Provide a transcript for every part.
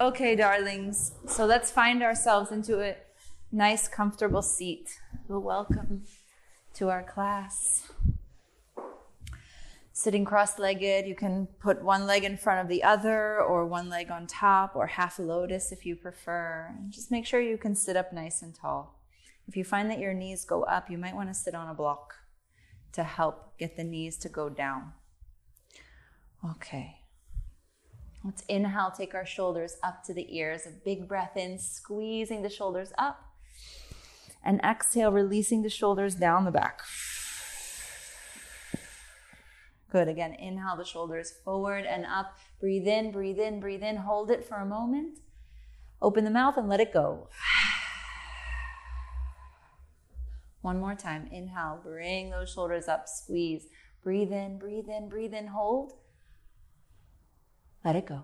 Okay, darlings. So let's find ourselves into a nice, comfortable seat. Welcome to our class. Sitting cross legged, you can put one leg in front of the other, or one leg on top, or half a lotus if you prefer. Just make sure you can sit up nice and tall. If you find that your knees go up, you might want to sit on a block to help get the knees to go down. Okay. Let's inhale, take our shoulders up to the ears. A big breath in, squeezing the shoulders up. And exhale, releasing the shoulders down the back. Good. Again, inhale the shoulders forward and up. Breathe in, breathe in, breathe in. Hold it for a moment. Open the mouth and let it go. One more time. Inhale, bring those shoulders up, squeeze. Breathe in, breathe in, breathe in, hold. Let it go.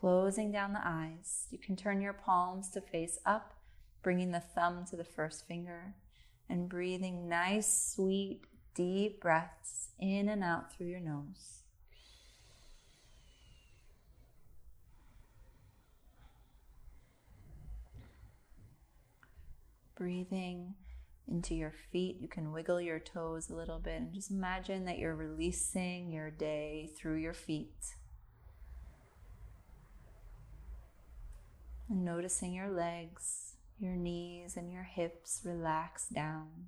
Closing down the eyes. You can turn your palms to face up, bringing the thumb to the first finger, and breathing nice, sweet, deep breaths in and out through your nose. Breathing into your feet. You can wiggle your toes a little bit and just imagine that you're releasing your day through your feet. And noticing your legs, your knees, and your hips relax down.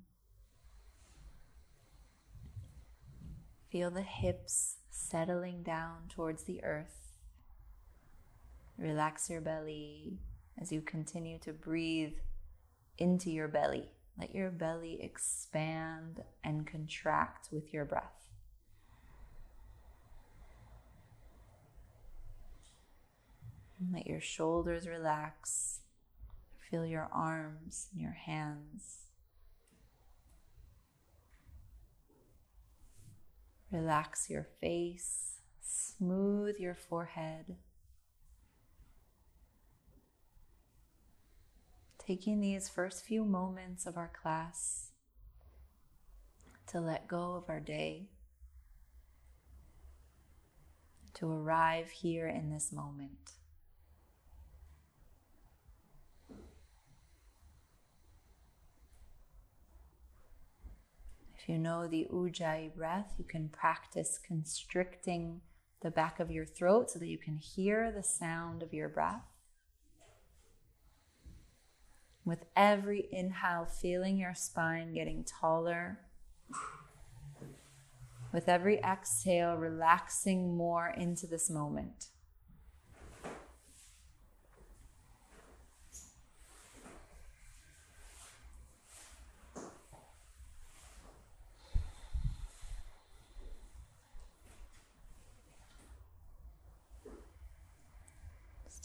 Feel the hips settling down towards the earth. Relax your belly as you continue to breathe into your belly. Let your belly expand and contract with your breath. Let your shoulders relax. Feel your arms and your hands. Relax your face. Smooth your forehead. Taking these first few moments of our class to let go of our day, to arrive here in this moment. If you know the Ujjayi breath, you can practice constricting the back of your throat so that you can hear the sound of your breath. With every inhale, feeling your spine getting taller. With every exhale, relaxing more into this moment.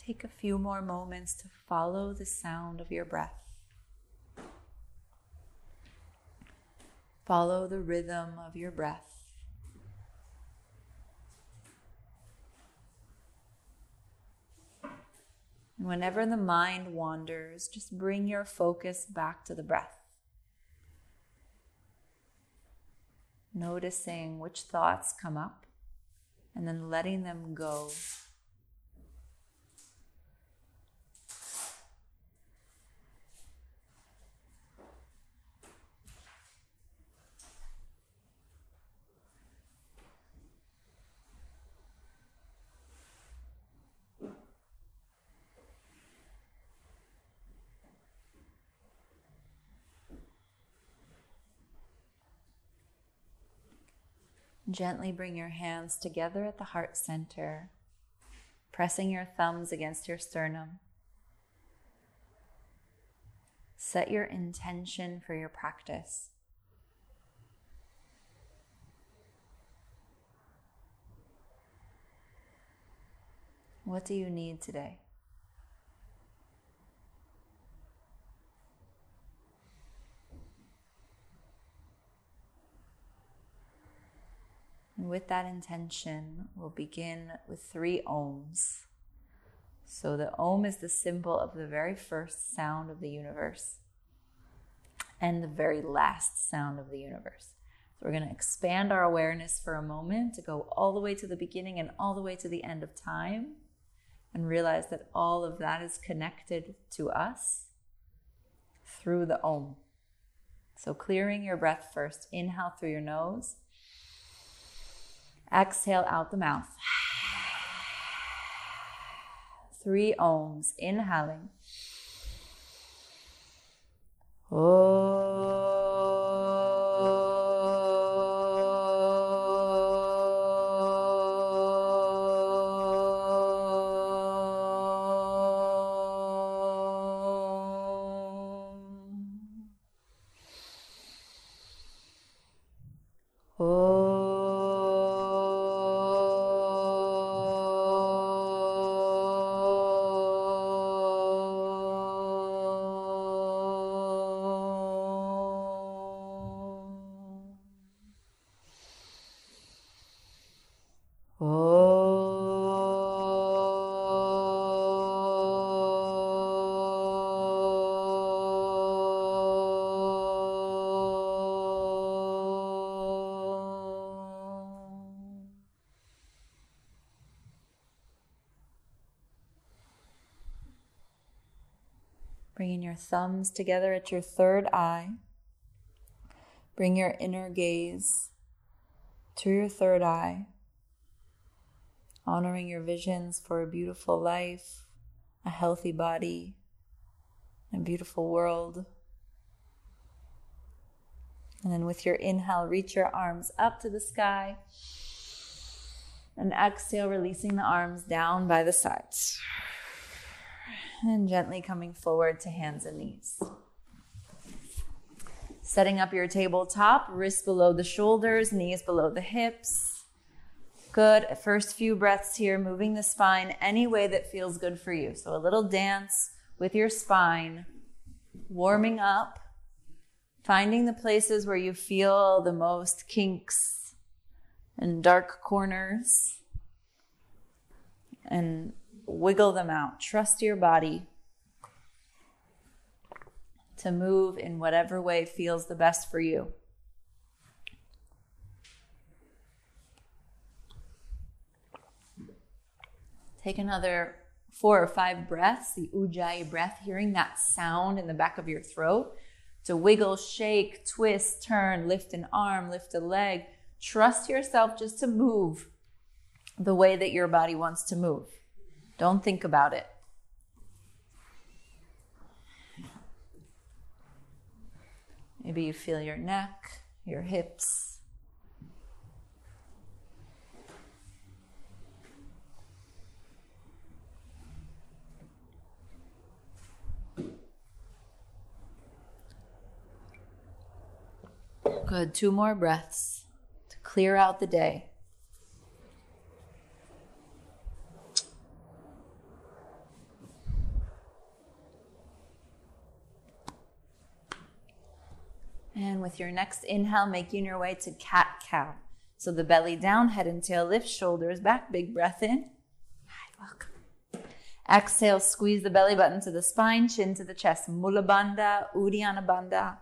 Take a few more moments to follow the sound of your breath. Follow the rhythm of your breath. whenever the mind wanders, just bring your focus back to the breath. Noticing which thoughts come up and then letting them go Gently bring your hands together at the heart center, pressing your thumbs against your sternum. Set your intention for your practice. What do you need today? And with that intention, we'll begin with three Oms. So the Om is the symbol of the very first sound of the universe and the very last sound of the universe. So we're going to expand our awareness for a moment to go all the way to the beginning and all the way to the end of time and realize that all of that is connected to us through the Om. So clearing your breath first. Inhale through your nose. Exhale out the mouth. Three Oms. Inhaling. Oh. Thumbs together at your third eye. Bring your inner gaze to your third eye, honoring your visions for a beautiful life, a healthy body, a beautiful world. And then with your inhale, reach your arms up to the sky. And exhale, releasing the arms down by the sides and gently coming forward to hands and knees. Setting up your tabletop, wrists below the shoulders, knees below the hips. Good. First few breaths here, moving the spine any way that feels good for you. So a little dance with your spine, warming up, finding the places where you feel the most kinks and dark corners, and wiggle them out. Trust your body to move in whatever way feels the best for you. Take another four or five breaths, the ujjayi breath, hearing that sound in the back of your throat. To wiggle, shake, twist, turn, lift an arm, lift a leg. Trust yourself just to move the way that your body wants to move. Don't think about it. Maybe you feel your neck, your hips. Good. Two more breaths to clear out the day. And with your next inhale, making your way to cat cow. So the belly down, head and tail lift, shoulders back, big breath in. Hi, welcome. Exhale, squeeze the belly button to the spine, chin to the chest. Mula Bandha, Uddiyana Bandha.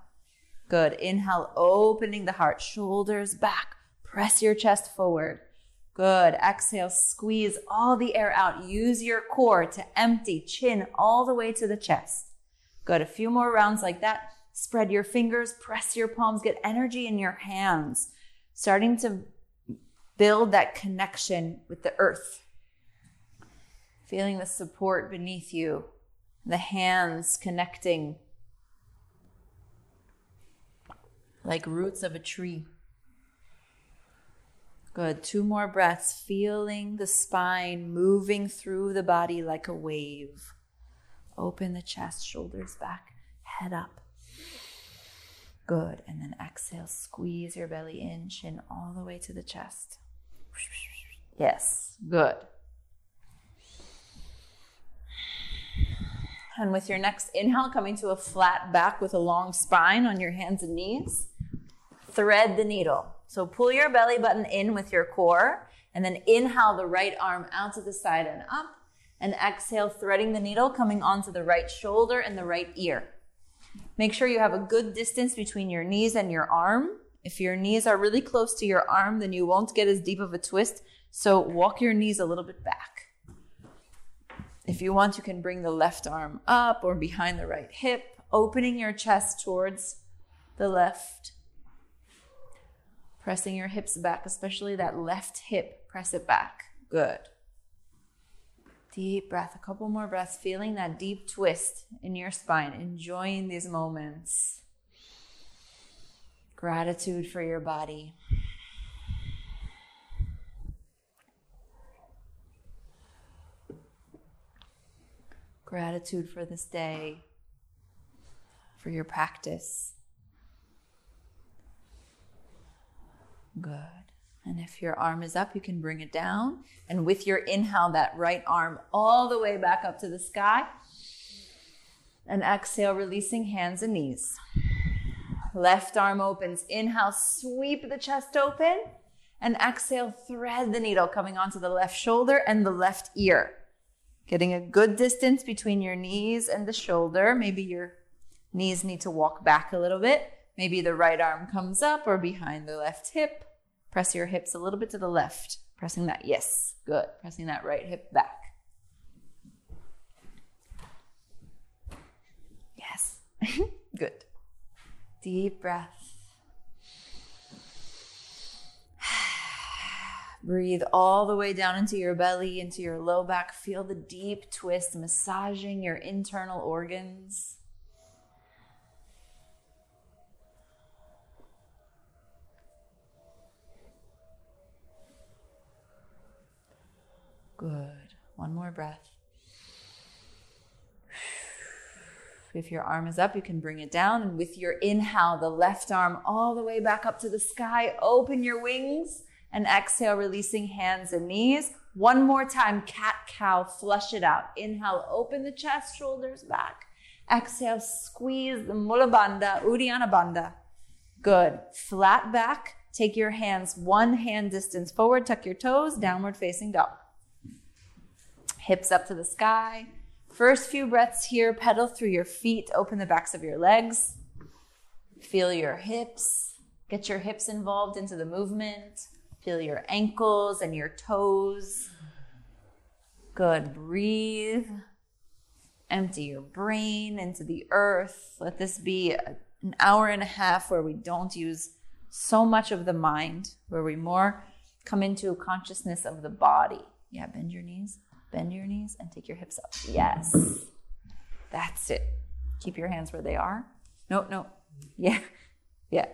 Good. Inhale, opening the heart, shoulders back. Press your chest forward. Good. Exhale, squeeze all the air out. Use your core to empty, chin all the way to the chest. Good. A few more rounds like that. Spread your fingers, press your palms, get energy in your hands, starting to build that connection with the earth. Feeling the support beneath you, the hands connecting like roots of a tree. Good. Two more breaths, feeling the spine moving through the body like a wave. Open the chest, shoulders back, head up. Good. And then exhale, squeeze your belly in, chin all the way to the chest. Yes, good. And with your next inhale, coming to a flat back with a long spine on your hands and knees, thread the needle. So pull your belly button in with your core, and then inhale the right arm out to the side and up, and exhale, threading the needle, coming onto the right shoulder and the right ear. Make sure you have a good distance between your knees and your arm If your knees are really close to your arm, then you won't get as deep of a twist. So walk your knees a little bit back. If you want, you can bring the left arm up or behind the right hip, opening your chest towards the left. Pressing your hips back, especially that left hip. Press it back. Good. Deep breath, a couple more breaths, feeling that deep twist in your spine, enjoying these moments. Gratitude for your body. Gratitude for this day, for your practice. Good. And if your arm is up, you can bring it down. And with your inhale, that right arm all the way back up to the sky. And exhale, releasing hands and knees. Left arm opens. Inhale, sweep the chest open. And exhale, thread the needle coming onto the left shoulder and the left ear. Getting a good distance between your knees and the shoulder. Maybe your knees need to walk back a little bit. Maybe the right arm comes up or behind the left hip. Press your hips a little bit to the left. Pressing that, yes, good. Pressing that right hip back. Yes, good. Deep breath. Breathe all the way down into your belly, into your low back. Feel the deep twist massaging your internal organs. Good. One more breath. If your arm is up, you can bring it down. And with your inhale, the left arm all the way back up to the sky. Open your wings and exhale, releasing hands and knees. One more time, cat cow, flush it out. Inhale, open the chest, shoulders back. Exhale, squeeze the Mula Bandha, Uddiyana Bandha. Good. Flat back. Take your hands one hand distance forward, tuck your toes, downward facing dog. Hips up to the sky. First few breaths here, pedal through your feet, open the backs of your legs. Feel your hips. Get your hips involved into the movement. Feel your ankles and your toes. Good. Breathe. Empty your brain into the earth. Let this be an hour and a half where we don't use so much of the mind, where we more come into consciousness of the body. Yeah, bend your knees, bend your knees, and take your hips up. Yes. That's it. Keep your hands where they are. No, no. Yeah. Yeah.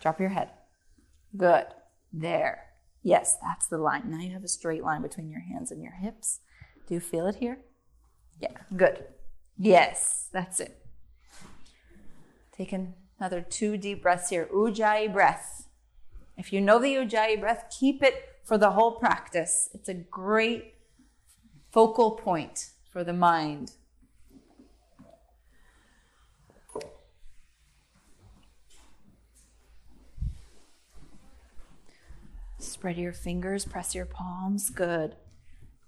Drop your head. Good. There. Yes, that's the line. Now you have a straight line between your hands and your hips. Do you feel it here? Yeah, good. Yes, that's it. Take another two deep breaths here. Ujjayi breath. If you know the Ujjayi breath, keep it for the whole practice. It's a great focal point for the mind. Spread your fingers, press your palms. Good.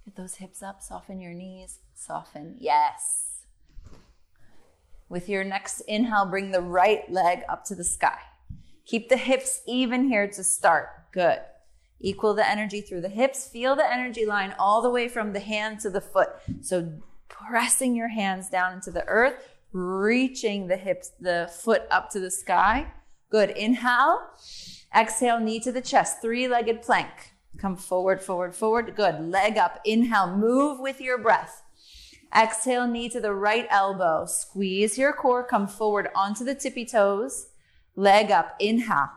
Get those hips up, soften your knees, soften. Yes. With your next inhale, bring the right leg up to the sky. Keep the hips even here to start. Good. Equal the energy through the hips. Feel the energy line all the way from the hand to the foot. So pressing your hands down into the earth, reaching the hips, the foot up to the sky. Good. Inhale. Exhale, knee to the chest, three legged plank. Come forward, forward, forward. Good. Leg up. Inhale, move with your breath. Exhale, knee to the right elbow. Squeeze your core. Come forward onto the tippy toes. Leg up. Inhale.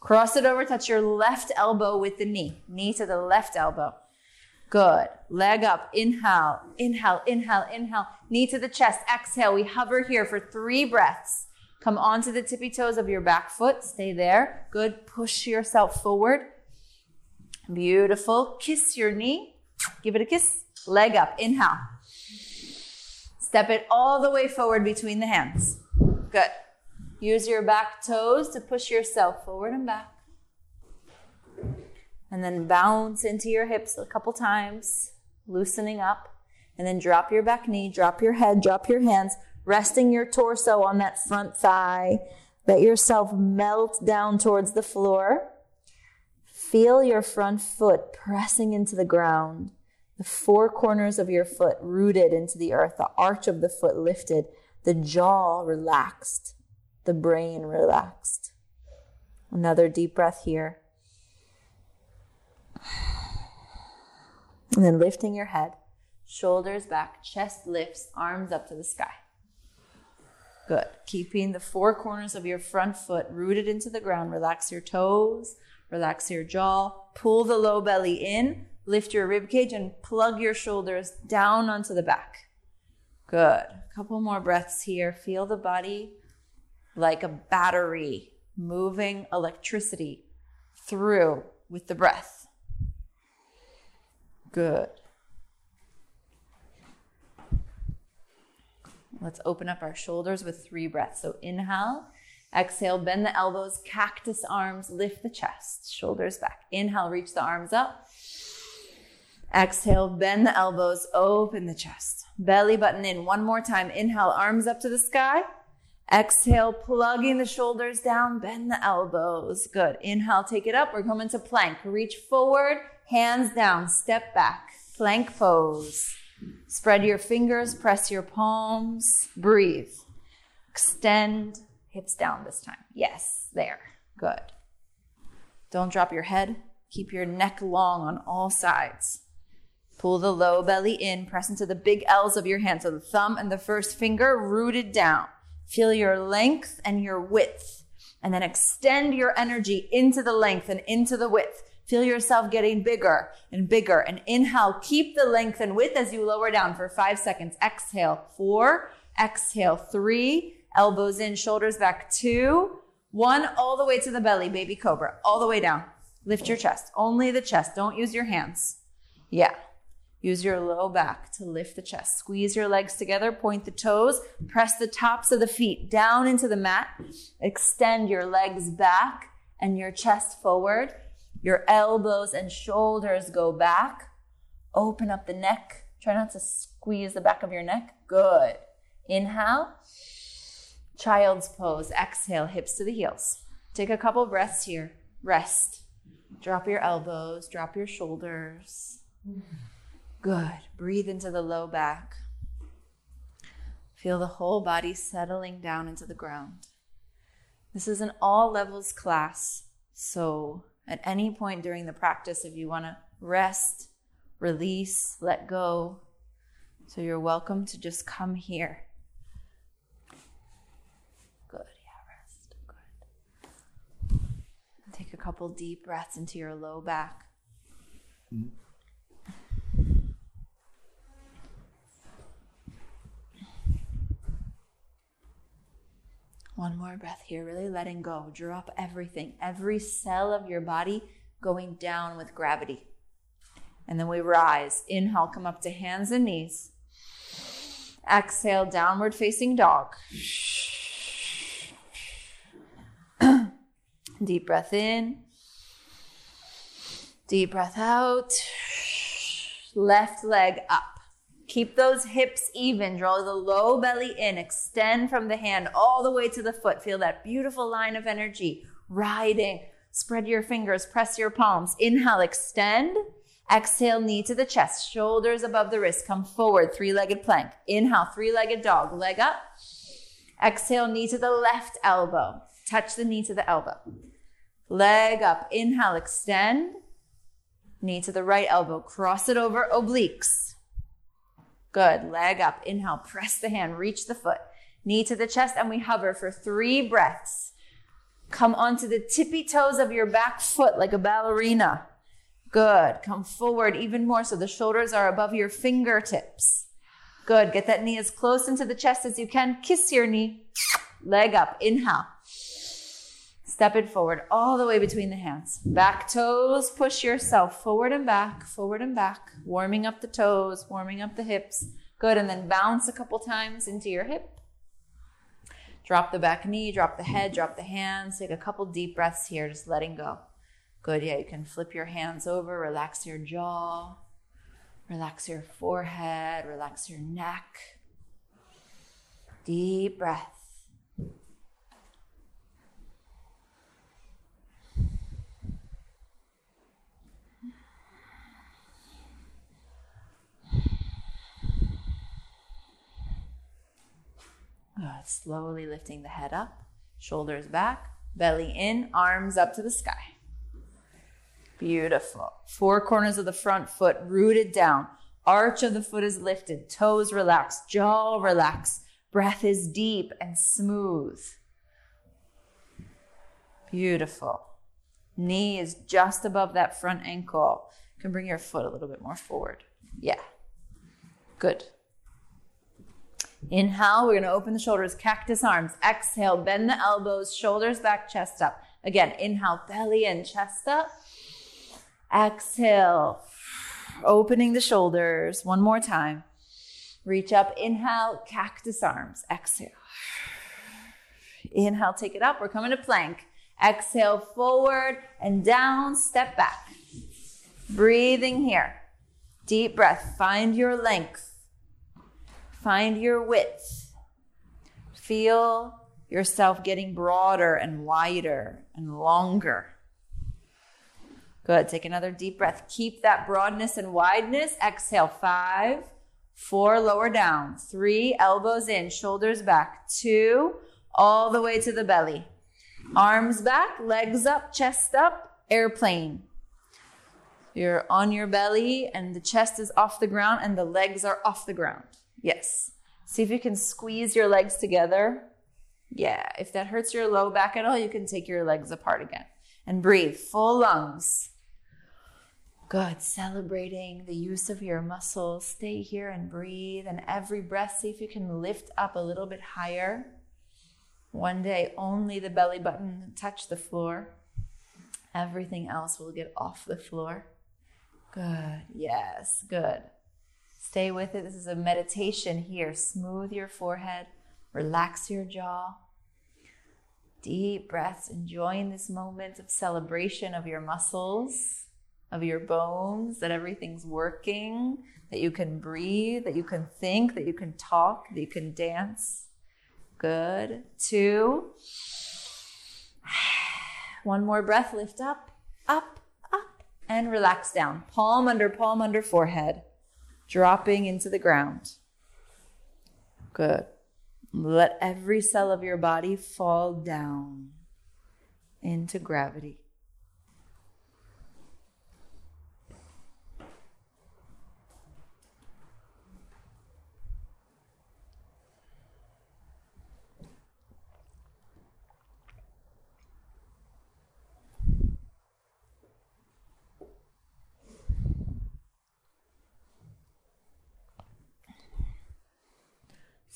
Cross it over. Touch your left elbow with the knee. Knee to the left elbow. Good. Leg up. Inhale. Inhale. Inhale. Inhale. Knee to the chest. Exhale. We hover here for three breaths. Come onto the tippy toes of your back foot. Stay there. Good. Push yourself forward. Beautiful. Kiss your knee. Give it a kiss. Leg up. Inhale. Step it all the way forward between the hands. Good. Use your back toes to push yourself forward and back. And then bounce into your hips a couple times, loosening up. And then drop your back knee, drop your head, drop your hands resting your torso on that front thigh. Let yourself melt down towards the floor. Feel your front foot pressing into the ground, the four corners of your foot rooted into the earth, the arch of the foot lifted, the jaw relaxed, the brain relaxed. Another deep breath here. And then lifting your head, shoulders back, chest lifts, arms up to the sky. Good. Keeping the four corners of your front foot rooted into the ground. Relax your toes, relax your jaw, pull the low belly in, lift your rib cage, and plug your shoulders down onto the back. Good. A couple more breaths here. Feel the body like a battery moving electricity through with the breath. Good. Let's open up our shoulders with three breaths. So inhale, exhale, bend the elbows, cactus arms, lift the chest, shoulders back. Inhale, reach the arms up. Exhale, bend the elbows, open the chest. Belly button in one more time. Inhale, arms up to the sky. Exhale, plugging the shoulders down, bend the elbows. Good. Inhale, take it up. We're coming to plank. Reach forward, hands down, step back. Plank pose. Spread your fingers, press your palms, breathe. Extend, hips down this time. Yes, there. Good. Don't drop your head. Keep your neck long on all sides. Pull the low belly in, press into the big L's of your hand. So the thumb and the first finger rooted down. Feel your length and your width, and then extend your energy into the length and into the width. Feel yourself getting bigger and bigger. And inhale, keep the length and width as you lower down for five seconds. Exhale, four. Exhale, three. Elbows in, shoulders back, two. One, all the way to the belly, baby cobra, all the way down. Lift your chest, only the chest. Don't use your hands. Yeah. Use your low back to lift the chest. Squeeze your legs together, point the toes, press the tops of the feet down into the mat. Extend your legs back and your chest forward. Your elbows and shoulders go back. Open up the neck. Try not to squeeze the back of your neck. Good. Inhale. Child's pose. Exhale, hips to the heels. Take a couple breaths here. Rest. Drop your elbows, drop your shoulders. Good. Breathe into the low back. Feel the whole body settling down into the ground. This is an all levels class, so at any point during the practice, if you want to rest, release, let go, so you're welcome to just come here. Good. Yeah, rest. Good. Take a couple deep breaths into your low back. Mm-hmm. One more breath here, really letting go. Drop everything, every cell of your body going down with gravity. And then we rise. Inhale, come up to hands and knees. Exhale, downward facing dog. Deep breath in. Deep breath out. Left leg up. Keep those hips even. Draw the low belly in. Extend from the hand all the way to the foot. Feel that beautiful line of energy riding. Spread your fingers, press your palms. Inhale, extend. Exhale, knee to the chest, shoulders above the wrist. Come forward, three legged plank. Inhale, three legged dog, leg up. Exhale, knee to the left elbow. Touch the knee to the elbow. Leg up. Inhale, extend. Knee to the right elbow. Cross it over obliques. Good. Leg up. Inhale. Press the hand. Reach the foot. Knee to the chest. And we hover for three breaths. Come onto the tippy toes of your back foot like a ballerina. Good. Come forward even more so the shoulders are above your fingertips. Good. Get that knee as close into the chest as you can. Kiss your knee. Leg up. Inhale. Step it forward all the way between the hands. Back toes, push yourself forward and back, forward and back, warming up the toes, warming up the hips. Good. And then bounce a couple times into your hip. Drop the back knee, drop the head, drop the hands. Take a couple deep breaths here, just letting go. Good. Yeah, you can flip your hands over, relax your jaw, relax your forehead, relax your neck. Deep breath. Good. Slowly lifting the head up, shoulders back, belly in, arms up to the sky. Beautiful. Four corners of the front foot rooted down. Arch of the foot is lifted, toes relaxed, jaw relaxed. Breath is deep and smooth. Beautiful. Knee is just above that front ankle. You can bring your foot a little bit more forward. Yeah. Good. Inhale, we're going to open the shoulders, cactus arms. Exhale, bend the elbows, shoulders back, chest up. Again, inhale, belly and chest up. Exhale, opening the shoulders. One more time. Reach up, inhale, cactus arms. Exhale. Inhale, take it up. We're coming to plank. Exhale, forward and down, step back. Breathing here. Deep breath. Find your length. Find your width. Feel yourself getting broader and wider and longer. Good. Take another deep breath. Keep that broadness and wideness. Exhale. Five, four, lower down. Three, elbows in, shoulders back. Two, all the way to the belly. Arms back, legs up, chest up, airplane. You're on your belly and the chest is off the ground and the legs are off the ground. Yes. See if you can squeeze your legs together. Yeah. If that hurts your low back at all, you can take your legs apart again and breathe full lungs. Good. Celebrating the use of your muscles. Stay here and breathe. And every breath, see if you can lift up a little bit higher. One day, only the belly button touch the floor. Everything else will get off the floor. Good. Yes. Good. Stay with it. This is a meditation here. Smooth your forehead, relax your jaw. Deep breaths, enjoying this moment of celebration of your muscles, of your bones, that everything's working, that you can breathe, that you can think, that you can talk, that you can dance. Good. Two. One more breath. Lift up, up, up, and relax down. Palm under palm under forehead dropping into the ground. Good. Let every cell of your body fall down into gravity.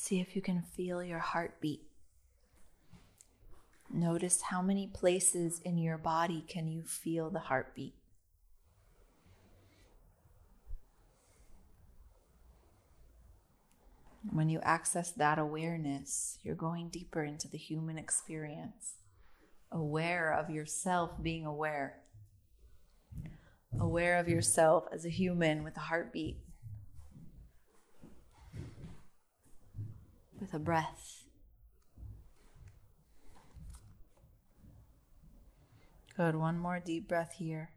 See if you can feel your heartbeat. Notice how many places in your body can you feel the heartbeat. When you access that awareness, you're going deeper into the human experience, aware of yourself being aware, aware of yourself as a human with a heartbeat. With a breath. Good. One more deep breath here.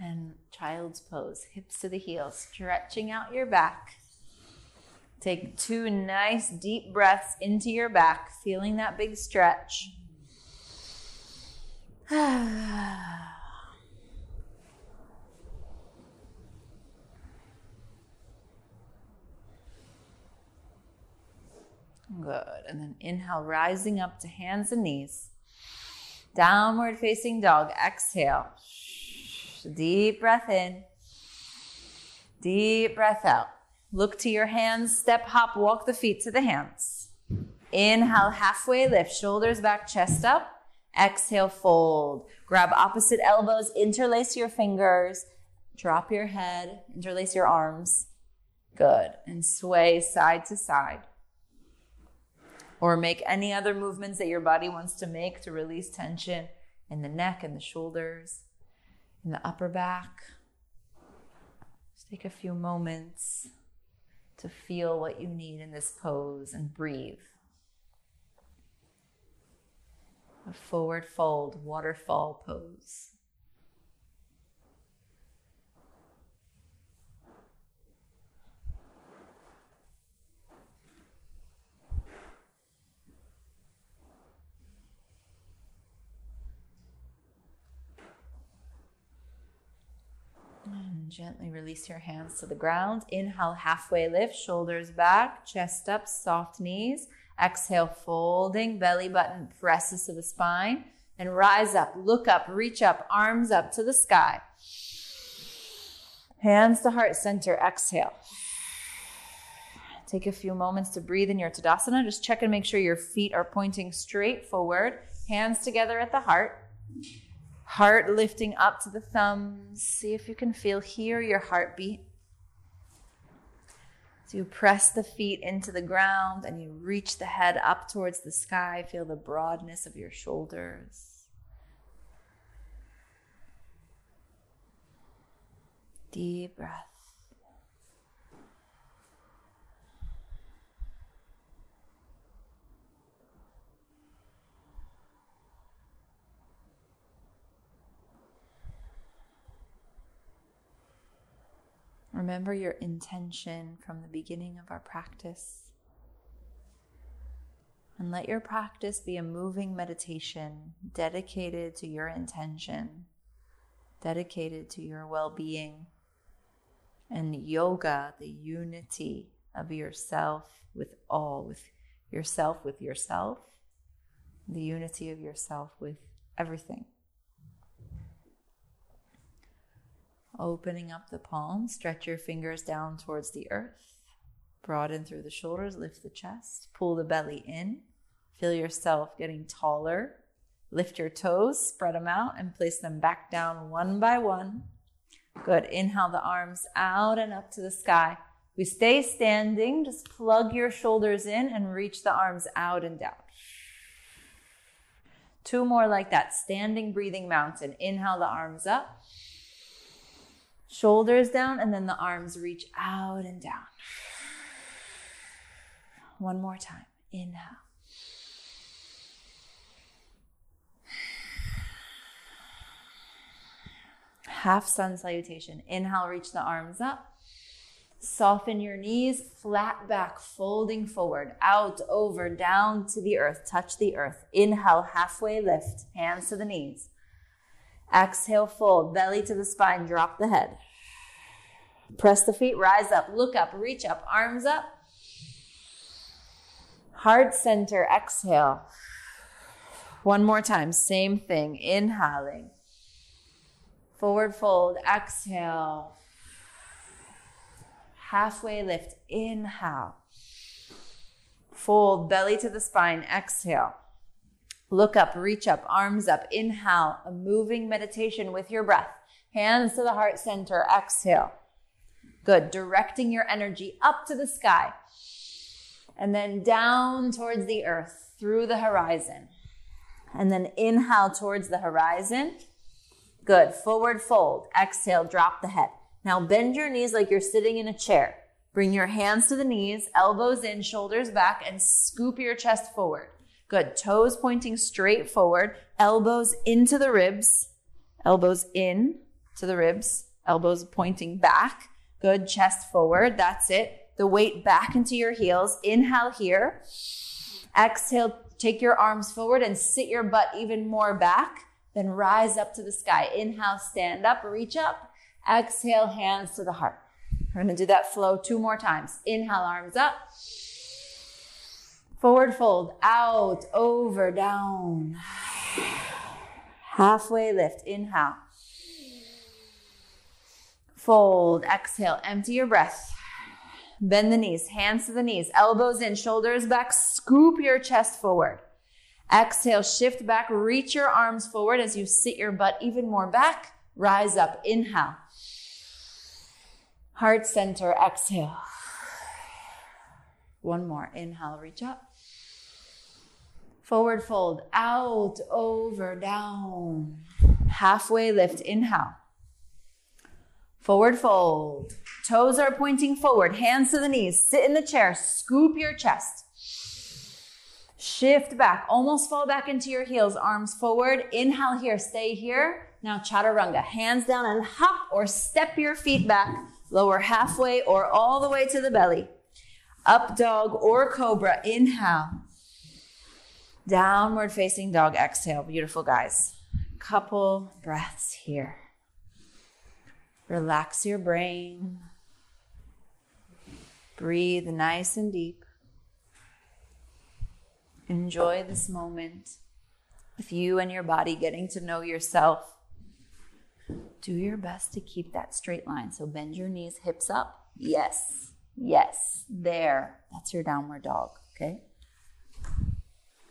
And child's pose, hips to the heels, stretching out your back. Take two nice deep breaths into your back, feeling that big stretch. Good. And then inhale, rising up to hands and knees. Downward facing dog. Exhale. Deep breath in. Deep breath out. Look to your hands. Step, hop, walk the feet to the hands. Inhale, halfway lift. Shoulders back, chest up. Exhale, fold. Grab opposite elbows. Interlace your fingers. Drop your head. Interlace your arms. Good. And sway side to side or make any other movements that your body wants to make to release tension in the neck and the shoulders, in the upper back. Just take a few moments to feel what you need in this pose and breathe. A forward fold waterfall pose. Gently release your hands to the ground. Inhale, halfway lift, shoulders back, chest up, soft knees. Exhale, folding, belly button presses to the spine. And rise up, look up, reach up, arms up to the sky. Hands to heart center, exhale. Take a few moments to breathe in your Tadasana. Just check and make sure your feet are pointing straight forward. Hands together at the heart. Heart lifting up to the thumbs. See if you can feel here your heartbeat. So you press the feet into the ground and you reach the head up towards the sky. Feel the broadness of your shoulders. Deep breath. Remember your intention from the beginning of our practice. And let your practice be a moving meditation dedicated to your intention, dedicated to your well being, and yoga, the unity of yourself with all, with yourself with yourself, the unity of yourself with everything. Opening up the palms, stretch your fingers down towards the earth. Broaden through the shoulders, lift the chest, pull the belly in. Feel yourself getting taller. Lift your toes, spread them out, and place them back down one by one. Good. Inhale the arms out and up to the sky. We stay standing. Just plug your shoulders in and reach the arms out and down. Two more like that. Standing breathing mountain. Inhale the arms up shoulders down, and then the arms reach out and down. One more time. Inhale. Half sun salutation. Inhale, reach the arms up. Soften your knees, flat back, folding forward, out, over, down to the earth. Touch the earth. Inhale, halfway lift, hands to the knees. Exhale, fold, belly to the spine, drop the head. Press the feet, rise up, look up, reach up, arms up. Heart center, exhale. One more time, same thing, inhaling. Forward fold, exhale. Halfway lift, inhale. Fold, belly to the spine, exhale. Look up, reach up, arms up, inhale, a moving meditation with your breath. Hands to the heart center, exhale. Good. Directing your energy up to the sky and then down towards the earth through the horizon. And then inhale towards the horizon. Good. Forward fold. Exhale, drop the head. Now bend your knees like you're sitting in a chair. Bring your hands to the knees, elbows in, shoulders back, and scoop your chest forward. Good. Toes pointing straight forward, elbows into the ribs, elbows in to the ribs, elbows pointing back. Good. Chest forward. That's it. The weight back into your heels. Inhale here. Exhale. Take your arms forward and sit your butt even more back. Then rise up to the sky. Inhale, stand up, reach up. Exhale, hands to the heart. We're going to do that flow two more times. Inhale, arms up. Forward fold, out, over, down. Halfway lift. Inhale. Fold, exhale, empty your breath. Bend the knees, hands to the knees, elbows in, shoulders back, scoop your chest forward. Exhale, shift back, reach your arms forward as you sit your butt even more back. Rise up, inhale. Heart center, exhale. One more, inhale, reach up. Forward fold, out, over, down. Halfway lift, inhale. Forward fold. Toes are pointing forward, hands to the knees. Sit in the chair, scoop your chest. Shift back, almost fall back into your heels, arms forward. Inhale here, stay here. Now chaturanga, hands down and hop or step your feet back, lower halfway or all the way to the belly. Up dog or cobra, inhale. Downward facing dog, exhale. Beautiful, guys. Couple breaths here. Relax your brain. Breathe nice and deep. Enjoy this moment with you and your body getting to know yourself. Do your best to keep that straight line. So bend your knees, hips up. Yes, yes, there. That's your downward dog, okay?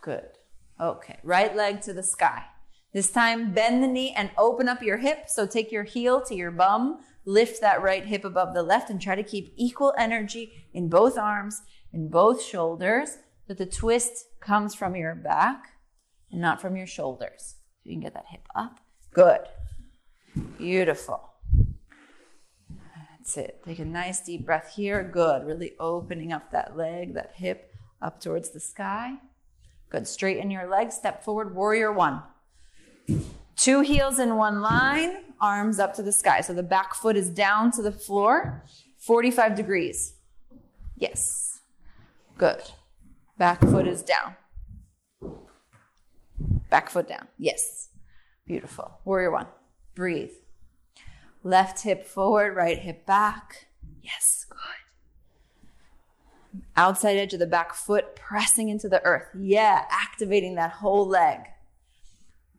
Good. Okay, right leg to the sky. This time, bend the knee and open up your hip. So take your heel to your bum, lift that right hip above the left, and try to keep equal energy in both arms, in both shoulders, that the twist comes from your back and not from your shoulders. So you can get that hip up. Good. Beautiful. That's it. Take a nice deep breath here. Good. Really opening up that leg, that hip up towards the sky. Good. Straighten your legs. Step forward. Warrior one. Two heels in one line, arms up to the sky. So the back foot is down to the floor, 45 degrees. Yes. Good. Back foot is down. Back foot down. Yes. Beautiful. Warrior one. Breathe. Left hip forward, right hip back. Yes. Good. Outside edge of the back foot pressing into the earth. Yeah. Activating that whole leg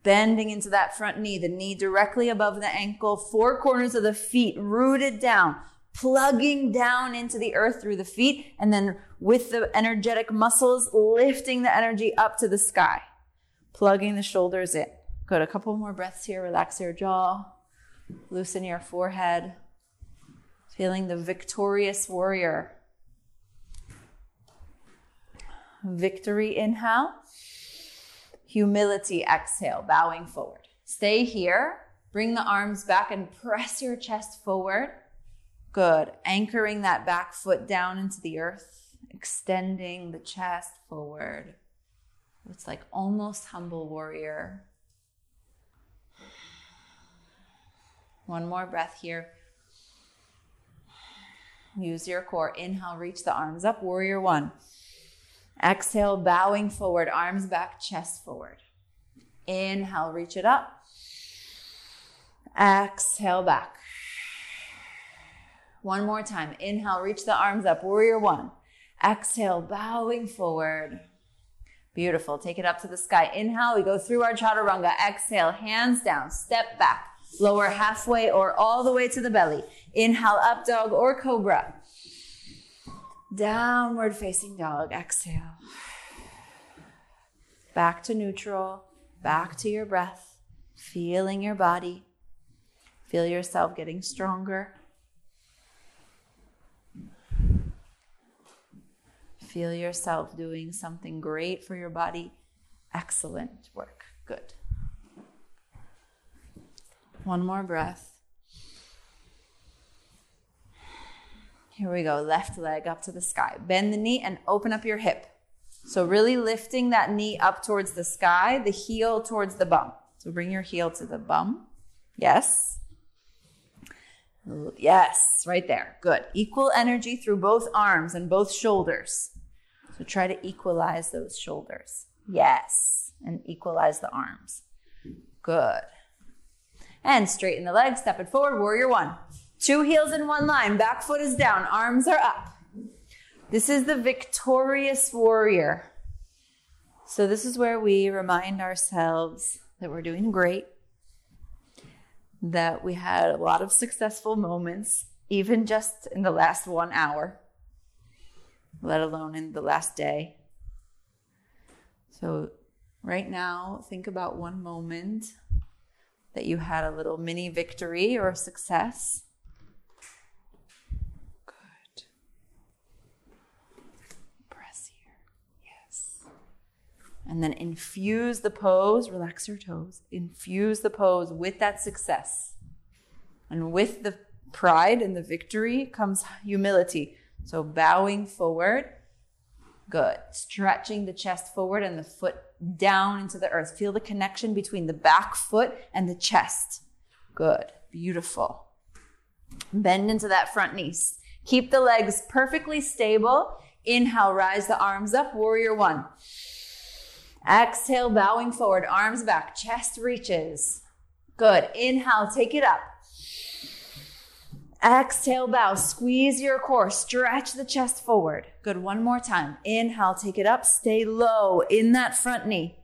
bending into that front knee, the knee directly above the ankle, four corners of the feet rooted down, plugging down into the earth through the feet, and then with the energetic muscles, lifting the energy up to the sky, plugging the shoulders in. Good. A couple more breaths here. Relax your jaw, loosen your forehead, feeling the victorious warrior. Victory inhale. Humility, exhale, bowing forward. Stay here. Bring the arms back and press your chest forward. Good. Anchoring that back foot down into the earth, extending the chest forward. It's like almost humble warrior. One more breath here. Use your core. Inhale, reach the arms up. Warrior one. Exhale, bowing forward, arms back, chest forward. Inhale, reach it up. Exhale, back. One more time. Inhale, reach the arms up, warrior one. Exhale, bowing forward. Beautiful. Take it up to the sky. Inhale, we go through our chaturanga. Exhale, hands down, step back, lower halfway or all the way to the belly. Inhale, up dog or cobra. Downward facing dog. Exhale. Back to neutral. Back to your breath. Feeling your body. Feel yourself getting stronger. Feel yourself doing something great for your body. Excellent work. Good. One more breath. Here we go. Left leg up to the sky. Bend the knee and open up your hip. So, really lifting that knee up towards the sky, the heel towards the bum. So, bring your heel to the bum. Yes. Yes, right there. Good. Equal energy through both arms and both shoulders. So, try to equalize those shoulders. Yes. And equalize the arms. Good. And straighten the legs, step it forward, warrior one. Two heels in one line, back foot is down, arms are up. This is the victorious warrior. So, this is where we remind ourselves that we're doing great, that we had a lot of successful moments, even just in the last one hour, let alone in the last day. So, right now, think about one moment that you had a little mini victory or success. And then infuse the pose, relax your toes, infuse the pose with that success. And with the pride and the victory comes humility. So bowing forward. Good. Stretching the chest forward and the foot down into the earth. Feel the connection between the back foot and the chest. Good. Beautiful. Bend into that front knee. Keep the legs perfectly stable. Inhale, rise the arms up. Warrior one. Exhale, bowing forward, arms back, chest reaches. Good. Inhale, take it up. Exhale, bow. Squeeze your core. Stretch the chest forward. Good. One more time. Inhale, take it up. Stay low in that front knee.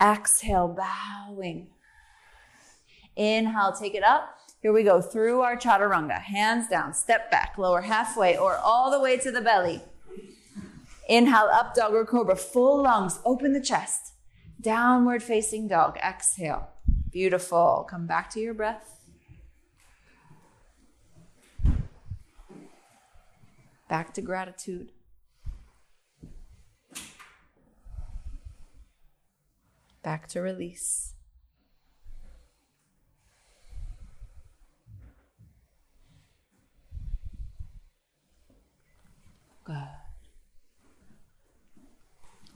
Exhale, bowing. Inhale, take it up. Here we go through our chaturanga. Hands down, step back, lower halfway or all the way to the belly. Inhale, up dog or cobra, full lungs, open the chest. Downward facing dog. Exhale. Beautiful. Come back to your breath. Back to gratitude. Back to release. Good.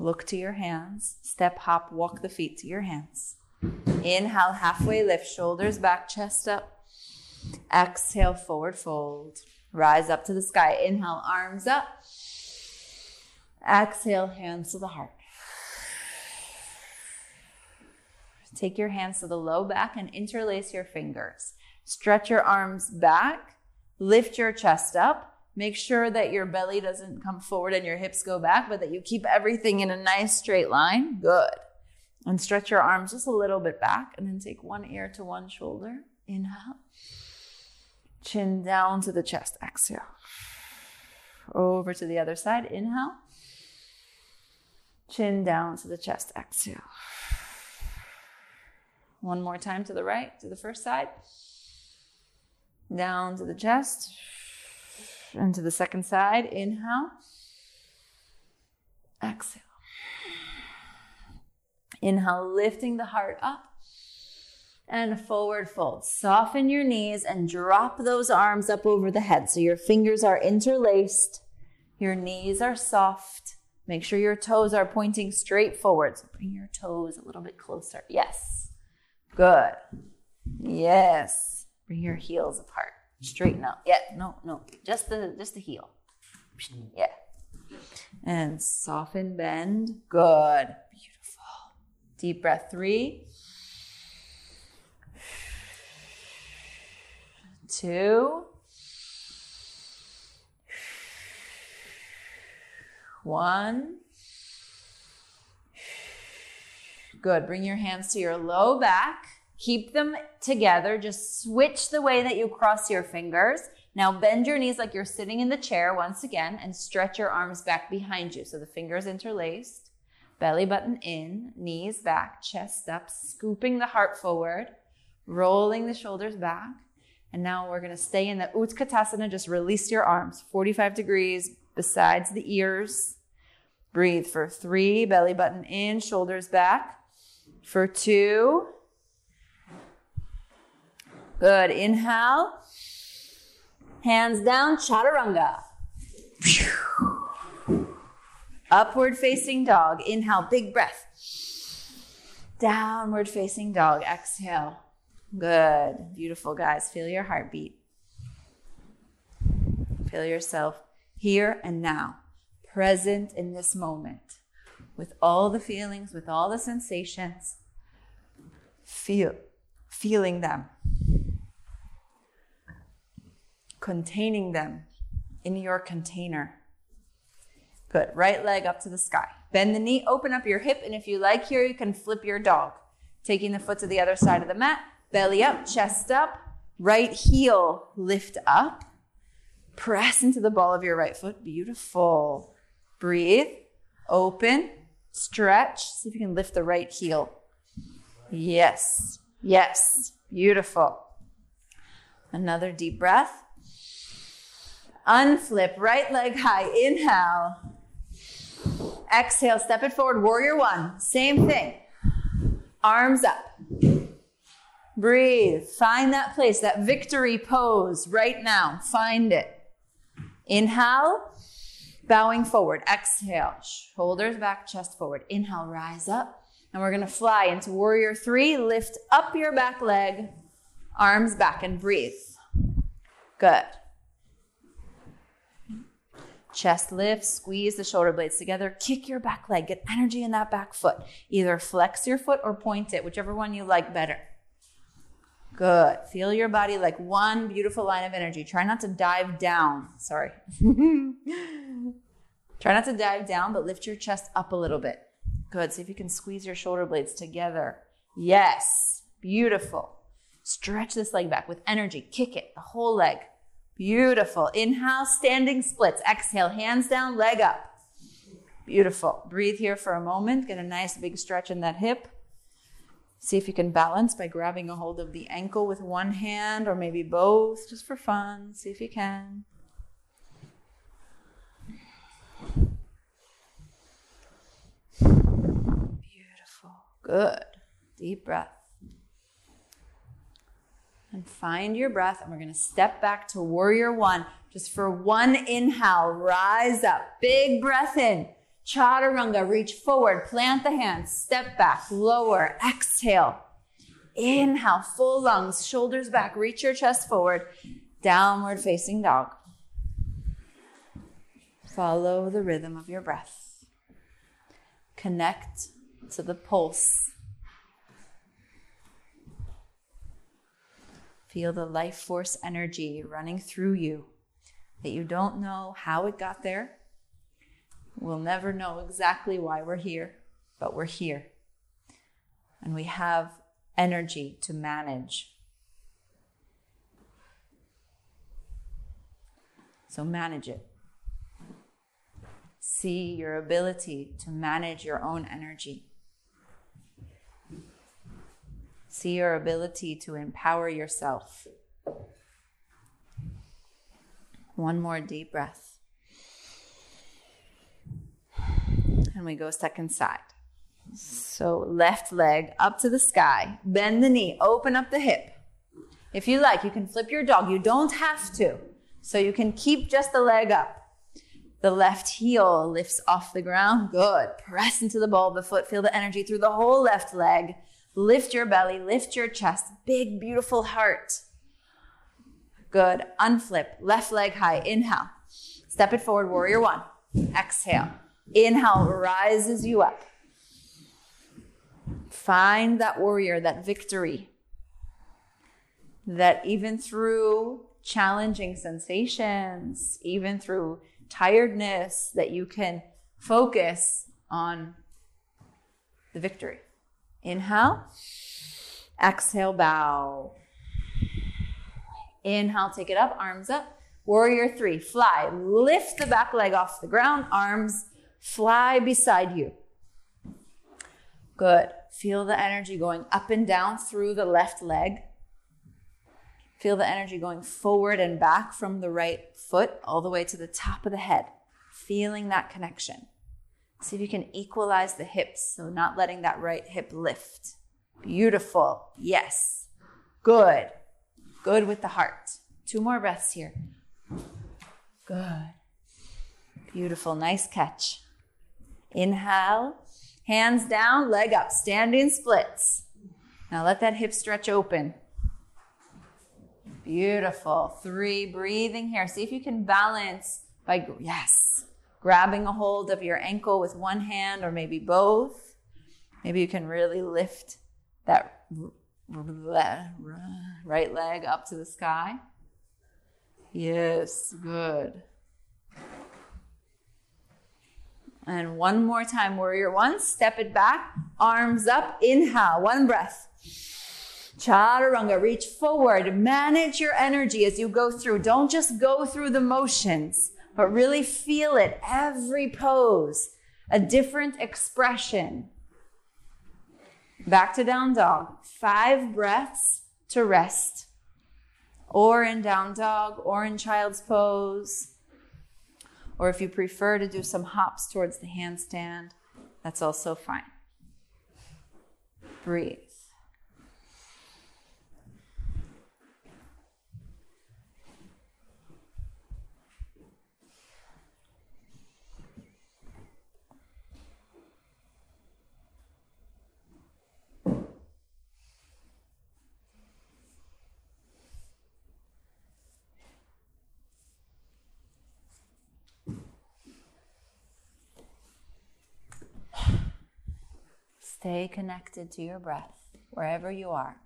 Look to your hands. Step, hop, walk the feet to your hands. Inhale, halfway lift, shoulders back, chest up. Exhale, forward fold. Rise up to the sky. Inhale, arms up. Exhale, hands to the heart. Take your hands to the low back and interlace your fingers. Stretch your arms back. Lift your chest up. Make sure that your belly doesn't come forward and your hips go back, but that you keep everything in a nice straight line. Good. And stretch your arms just a little bit back and then take one ear to one shoulder. Inhale. Chin down to the chest. Exhale. Over to the other side. Inhale. Chin down to the chest. Exhale. One more time to the right, to the first side. Down to the chest. And to the second side. Inhale. Exhale. Inhale, lifting the heart up and forward fold. Soften your knees and drop those arms up over the head. So your fingers are interlaced, your knees are soft. Make sure your toes are pointing straight forward. So bring your toes a little bit closer. Yes. Good. Yes. Bring your heels apart. Straighten up. Yeah, no, no. Just the just the heel. Yeah. And soften, bend. Good. Beautiful. Deep breath. Three. two, one. Good. Bring your hands to your low back. Keep them together. Just switch the way that you cross your fingers. Now bend your knees like you're sitting in the chair once again and stretch your arms back behind you. So the fingers interlaced, belly button in, knees back, chest up, scooping the heart forward, rolling the shoulders back. And now we're going to stay in the Utkatasana. Just release your arms 45 degrees besides the ears. Breathe for three, belly button in, shoulders back. For two. Good. Inhale. Hands down, chaturanga. Upward facing dog. Inhale, big breath. Downward facing dog. Exhale. Good. Beautiful, guys. Feel your heartbeat. Feel yourself here and now, present in this moment, with all the feelings, with all the sensations. Feel, feeling them, containing them in your container. Good. Right leg up to the sky. Bend the knee, open up your hip, and if you like here, you can flip your dog. Taking the foot to the other side of the mat, belly up, chest up, right heel lift up. Press into the ball of your right foot. Beautiful. Breathe, open, stretch. See if you can lift the right heel. Yes, yes, beautiful. Another deep breath. Unflip, right leg high. Inhale. Exhale, step it forward. Warrior one. Same thing. Arms up. Breathe. Find that place, that victory pose right now. Find it. Inhale, bowing forward. Exhale, shoulders back, chest forward. Inhale, rise up. And we're going to fly into warrior three. Lift up your back leg, arms back, and breathe. Good. Chest lift, squeeze the shoulder blades together, kick your back leg, get energy in that back foot. Either flex your foot or point it, whichever one you like better. Good. Feel your body like one beautiful line of energy. Try not to dive down. Sorry. Try not to dive down, but lift your chest up a little bit. Good. See if you can squeeze your shoulder blades together. Yes. Beautiful. Stretch this leg back with energy. Kick it, the whole leg. Beautiful. Inhale, standing splits. Exhale, hands down, leg up. Beautiful. Breathe here for a moment. Get a nice big stretch in that hip. See if you can balance by grabbing a hold of the ankle with one hand or maybe both, just for fun. See if you can. Beautiful. Good. Deep breath. And find your breath, and we're going to step back to warrior one. Just for one inhale, rise up. Big breath in. Chaturanga, reach forward, plant the hands, step back, lower, exhale. Inhale, full lungs, shoulders back, reach your chest forward, downward facing dog. Follow the rhythm of your breath. Connect to the pulse. Feel the life force energy running through you that you don't know how it got there We'll never know exactly why we're here, but we're here. And we have energy to manage. So manage it. See your ability to manage your own energy. See your ability to empower yourself. One more deep breath. and we go second side. So left leg up to the sky, bend the knee, open up the hip. If you like, you can flip your dog. You don't have to. So you can keep just the leg up. The left heel lifts off the ground. Good. Press into the ball of the foot. Feel the energy through the whole left leg. Lift your belly, lift your chest. Big, beautiful heart. Good. Unflip. Left leg high. Inhale. Step it forward. Warrior one. Exhale. Inhale rises you up. Find that warrior, that victory. That even through challenging sensations, even through tiredness, that you can focus on the victory. Inhale, exhale, bow. Inhale, take it up, arms up. Warrior three, fly. Lift the back leg off the ground, arms fly beside you. Good. Feel the energy going up and down through the left leg. Feel the energy going forward and back from the right foot all the way to the top of the head. Feeling that connection. See if you can equalize the hips, so not letting that right hip lift. Beautiful. Yes. Good. Good with the heart. Two more breaths here. Good. Beautiful. Nice catch. Inhale, hands down, leg up, standing splits. Now let that hip stretch open. Beautiful. Three, breathing here. See if you can balance by, yes, grabbing a hold of your ankle with one hand or maybe both. Maybe you can really lift that right leg up to the sky. Yes, good. And one more time, warrior one. Step it back, arms up, inhale, one breath. Chaturanga, reach forward. Manage your energy as you go through. Don't just go through the motions, but really feel it. Every pose, a different expression. Back to down dog. Five breaths to rest. Or in down dog, or in child's pose or if you prefer to do some hops towards the handstand, that's also fine. Breathe. Stay connected to your breath wherever you are.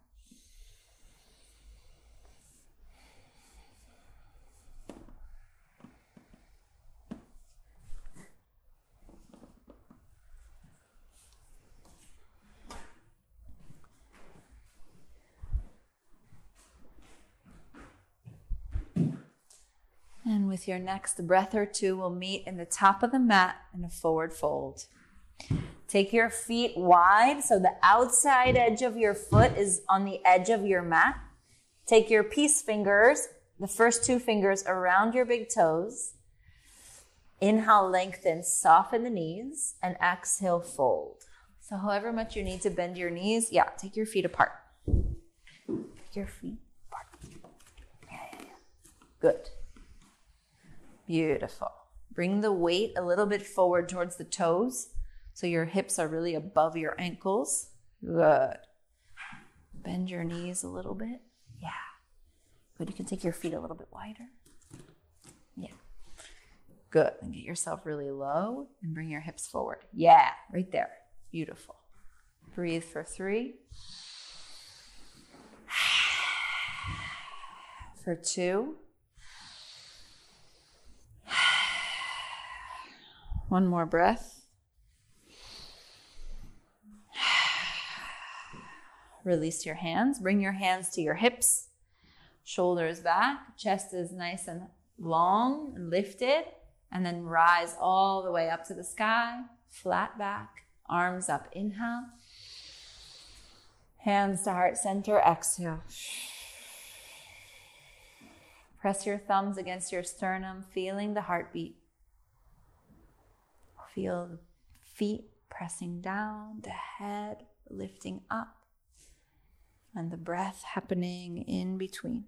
And with your next breath or two, we'll meet in the top of the mat in a forward fold. Take your feet wide so the outside edge of your foot is on the edge of your mat. Take your peace fingers, the first two fingers around your big toes. Inhale, lengthen, soften the knees, and exhale, fold. So, however much you need to bend your knees, yeah, take your feet apart. Take your feet apart. Yeah, yeah, yeah. Good. Beautiful. Bring the weight a little bit forward towards the toes so your hips are really above your ankles. Good. Bend your knees a little bit. Yeah. Good. You can take your feet a little bit wider. Yeah. Good. And get yourself really low and bring your hips forward. Yeah, right there. Beautiful. Breathe for three. For two. One more breath. Release your hands. Bring your hands to your hips, shoulders back, chest is nice and long and lifted, and then rise all the way up to the sky, flat back, arms up. Inhale. Hands to heart center. Exhale. Press your thumbs against your sternum, feeling the heartbeat. Feel the feet pressing down, the head lifting up, and the breath happening in between.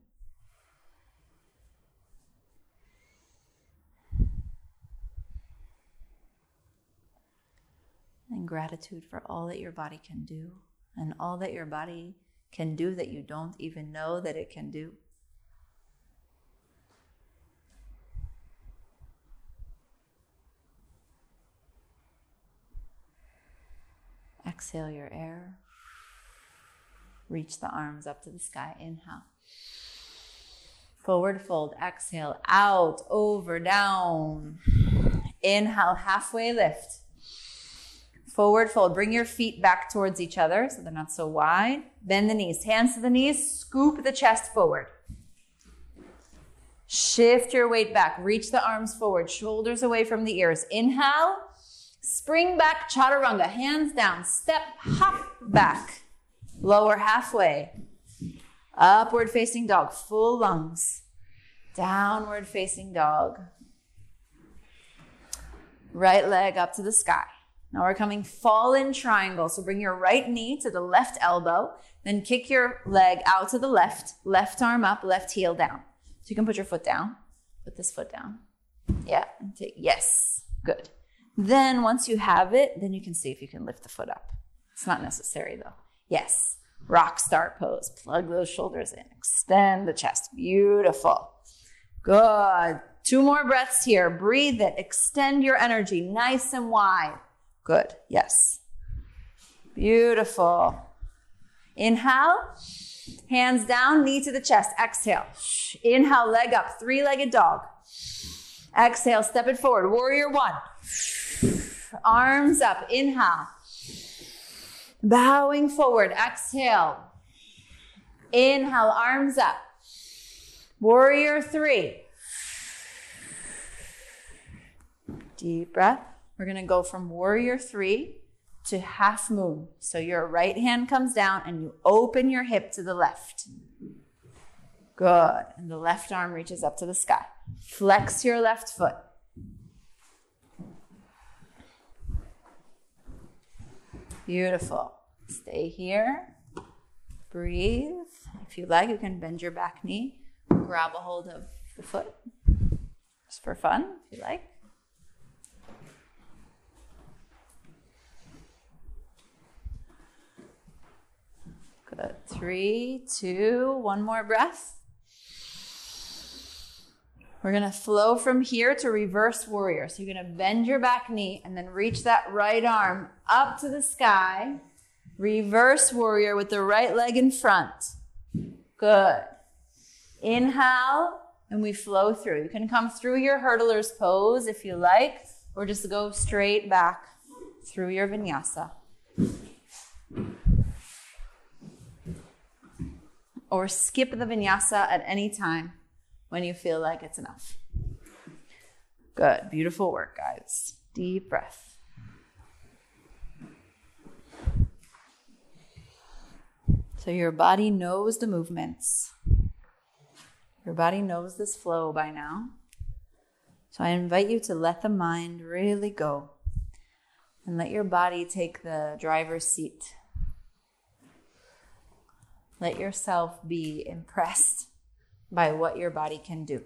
And gratitude for all that your body can do, and all that your body can do that you don't even know that it can do. Exhale your air. Reach the arms up to the sky. Inhale. Forward fold. Exhale. Out, over, down. Inhale. Halfway lift. Forward fold. Bring your feet back towards each other so they're not so wide. Bend the knees. Hands to the knees. Scoop the chest forward. Shift your weight back. Reach the arms forward. Shoulders away from the ears. Inhale. Spring back, chaturanga, hands down, step, hop back, lower halfway, upward facing dog, full lungs, downward facing dog, right leg up to the sky. Now we're coming fallen triangle. So bring your right knee to the left elbow, then kick your leg out to the left, left arm up, left heel down. So you can put your foot down, put this foot down. Yeah, take, yes, good. Then once you have it, then you can see if you can lift the foot up. It's not necessary though. Yes. Rock star pose. Plug those shoulders in. Extend the chest. Beautiful. Good. Two more breaths here. Breathe it. Extend your energy nice and wide. Good. Yes. Beautiful. Inhale. Hands down, knee to the chest. Exhale. Inhale, leg up. Three legged dog. Exhale, step it forward. Warrior one. Arms up. Inhale. Bowing forward. Exhale. Inhale. Arms up. Warrior three. Deep breath. We're going to go from warrior three to half moon. So your right hand comes down and you open your hip to the left. Good. And the left arm reaches up to the sky. Flex your left foot. Beautiful. Stay here. Breathe. If you like, you can bend your back knee, grab a hold of the foot. Just for fun, if you like. Good. Three, two, one more breath. We're to flow from here to reverse warrior. So you're to bend your back knee and then reach that right arm up to the sky. Reverse warrior with the right leg in front. Good. Inhale and we flow through. You can come through your hurdler's pose if you like, or just go straight back through your vinyasa. Or skip the vinyasa at any time when you feel like it's enough. Good. Beautiful work, guys. Deep breath. So your body knows the movements. Your body knows this flow by now. So I invite you to let the mind really go and let your body take the driver's seat. Let yourself be impressed by what your body can do.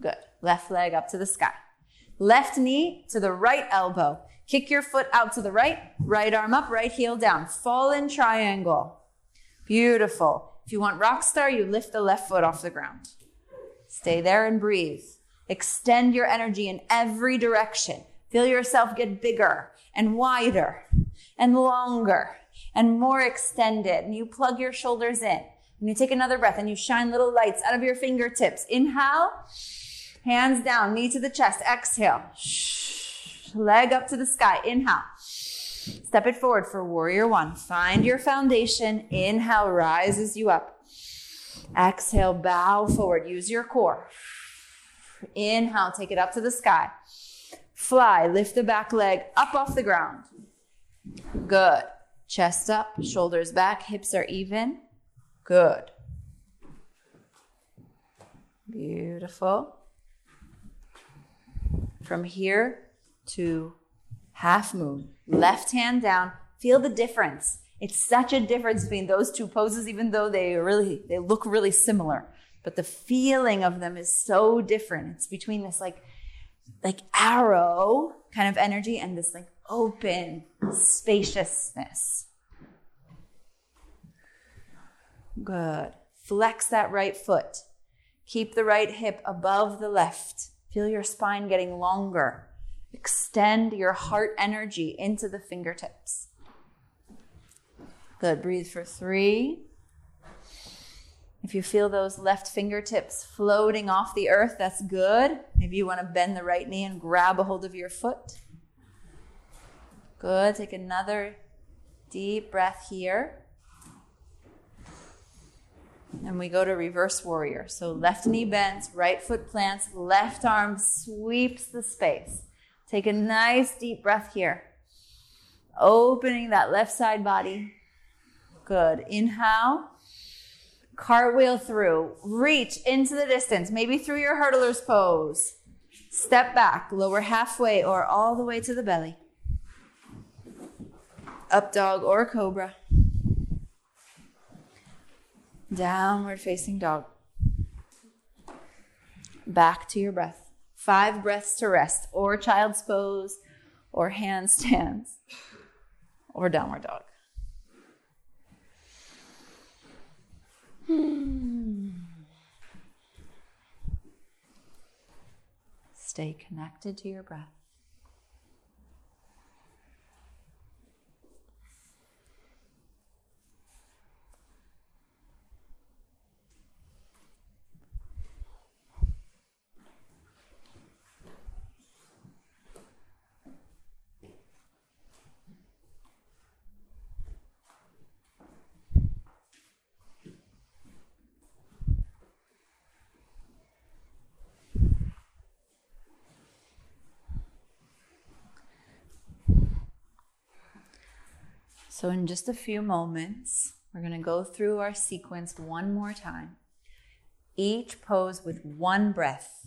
Good. Left leg up to the sky. Left knee to the right elbow. Kick your foot out to the right, right arm up, right heel down. Fallen triangle. Beautiful. If you want rock star, you lift the left foot off the ground. Stay there and breathe. Extend your energy in every direction. Feel yourself get bigger and wider and longer and more extended. And you plug your shoulders in. And you take another breath and you shine little lights out of your fingertips. Inhale, hands down, knee to the chest. Exhale, leg up to the sky. Inhale. Step it forward for warrior one. Find your foundation. Inhale rises you up. Exhale, bow forward. Use your core. Inhale, take it up to the sky. Fly, lift the back leg up off the ground. Good. Chest up, shoulders back, hips are even. Good. Beautiful. From here to half moon left hand down. Feel the difference. It's such a difference between those two poses, even though they really, they look really similar. But the feeling of them is so different. It's between this like, like arrow kind of energy and this like open spaciousness. Good. Flex that right foot. Keep the right hip above the left. Feel your spine getting longer. Extend your heart energy into the fingertips. Good. Breathe for three. If you feel those left fingertips floating off the earth, that's good. Maybe you want to bend the right knee and grab a hold of your foot. Good. Take another deep breath here. And we go to reverse warrior. So left knee bends, right foot plants, left arm sweeps the space. Take a nice deep breath here. Opening that left side body. Good. Inhale. Cartwheel through. Reach into the distance, maybe through your hurdler's pose. Step back, lower halfway or all the way to the belly. Up dog or cobra. Downward facing dog. Back to your breath five breaths to rest, or child's pose, or handstands, or downward dog. Hmm. Stay connected to your breath. So, in just a few moments, we're going to go through our sequence one more time. Each pose with one breath.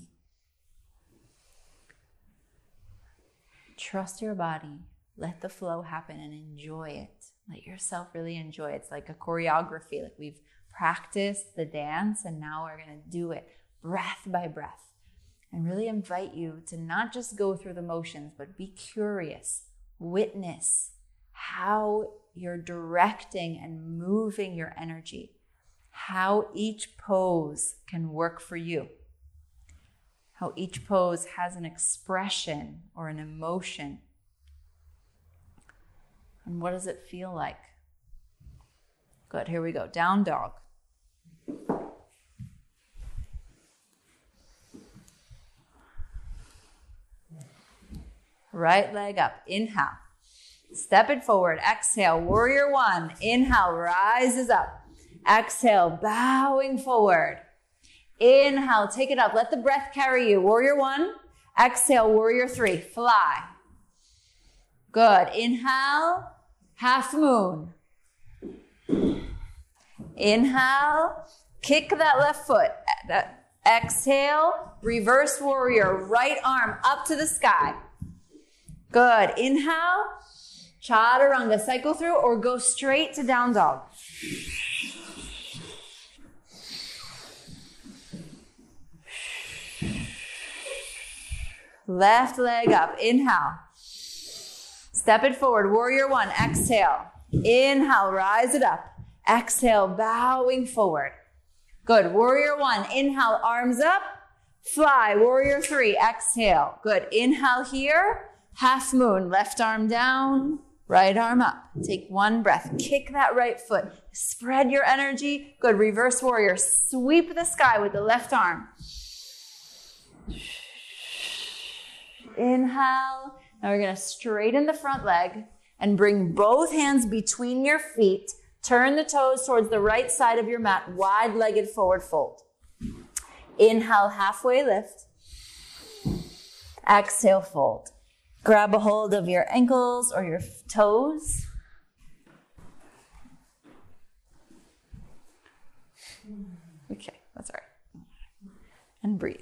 Trust your body. Let the flow happen and enjoy it. Let yourself really enjoy it. It's like a choreography. Like we've practiced the dance and now we're going to do it breath by breath. And really invite you to not just go through the motions, but be curious, witness how you're directing and moving your energy, how each pose can work for you, how each pose has an expression or an emotion. And what does it feel like? Good, here we go. Down dog. Right leg up. Inhale. Step it forward. Exhale, warrior one. Inhale, rises up. Exhale, bowing forward. Inhale, take it up. Let the breath carry you. Warrior one. Exhale, warrior three. Fly. Good. Inhale, half moon. Inhale, kick that left foot. Exhale, reverse warrior, right arm up to the sky. Good. Inhale, chaturanga, cycle through or go straight to down dog. Left leg up. Inhale. Step it forward. Warrior one. Exhale. Inhale. Rise it up. Exhale. Bowing forward. Good. Warrior one. Inhale. Arms up. Fly. Warrior three. Exhale. Good. Inhale here. Half moon. Left arm down. Right arm up. Take one breath. Kick that right foot. Spread your energy. Good. Reverse warrior. Sweep the sky with the left arm. Inhale. Now we're going to straighten the front leg and bring both hands between your feet. Turn the toes towards the right side of your mat, wide legged forward fold. Inhale, halfway lift. Exhale, fold. Grab a hold of your ankles or your toes. Okay, that's all right. And breathe.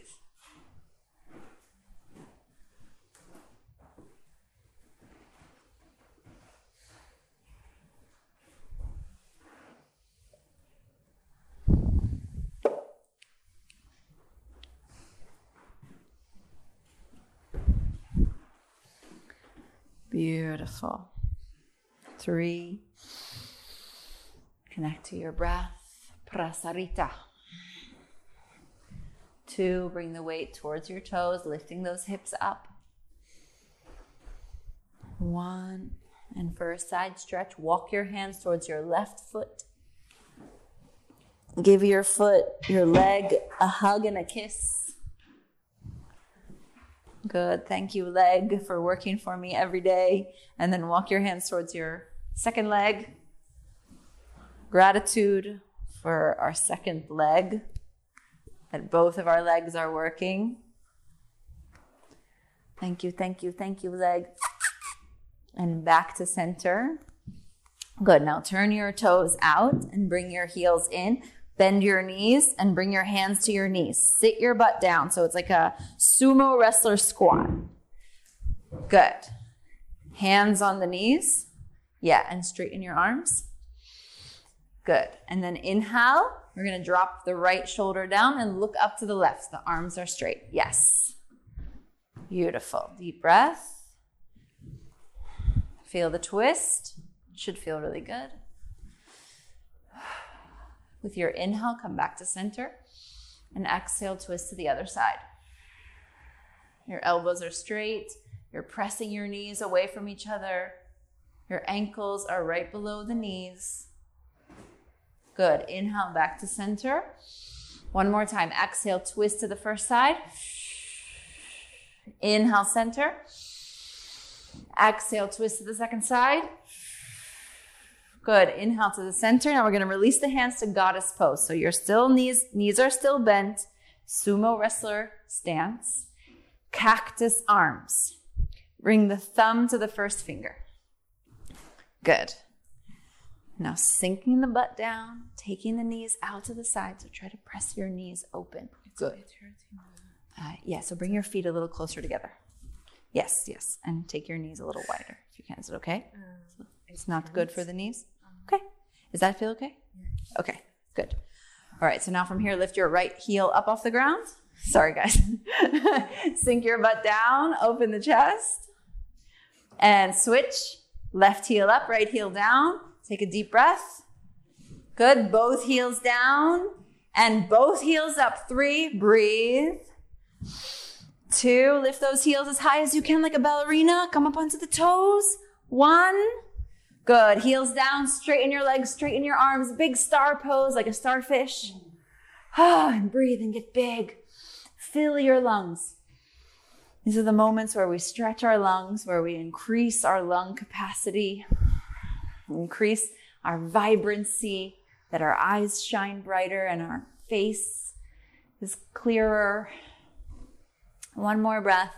Beautiful. Three. Connect to your breath. Prasarita. Two, bring the weight towards your toes, lifting those hips up. One, and for a side stretch, walk your hands towards your left foot. Give your foot, your leg, a hug and a kiss. Good. Thank you, leg, for working for me every day. And then walk your hands towards your second leg. Gratitude for our second leg, that both of our legs are working. Thank you, thank you, thank you, leg. And back to center. Good. Now turn your toes out and bring your heels in. Bend your knees and bring your hands to your knees. Sit your butt down. So it's like a sumo wrestler squat. Good. Hands on the knees. Yeah, and straighten your arms. Good. And then inhale. We're going to drop the right shoulder down and look up to the left. The arms are straight. Yes. Beautiful. Deep breath. Feel the twist. Should feel really good. With your inhale, come back to center and exhale, twist to the other side. Your elbows are straight. You're pressing your knees away from each other. Your ankles are right below the knees. Good. Inhale back to center. One more time. Exhale, twist to the first side. Inhale, center. Exhale, twist to the second side. Good. Inhale to the center. Now we're going to release the hands to goddess pose. So your still knees, knees are still bent. Sumo wrestler stance. Cactus arms. Bring the thumb to the first finger. Good. Now sinking the butt down, taking the knees out to the side. So try to press your knees open. Good. Uh, yeah, so bring your feet a little closer together. Yes, yes. And take your knees a little wider if you can. Is it okay? It's not good for the knees? Uh-huh. Okay. Does that feel okay? Okay, good. All right, so now from here, lift your right heel up off the ground. Sorry, guys. Sink your butt down, open the chest, and switch. Left heel up, right heel down. Take a deep breath. Good. Both heels down and both heels up. Three, breathe. Two, lift those heels as high as you can like a ballerina. Come up onto the toes. One, Good. Heels down, straighten your legs, straighten your arms. Big star pose like a starfish. Ah, and breathe and get big. Fill your lungs. These are the moments where we stretch our lungs, where we increase our lung capacity, increase our vibrancy, that our eyes shine brighter and our face is clearer. One more breath.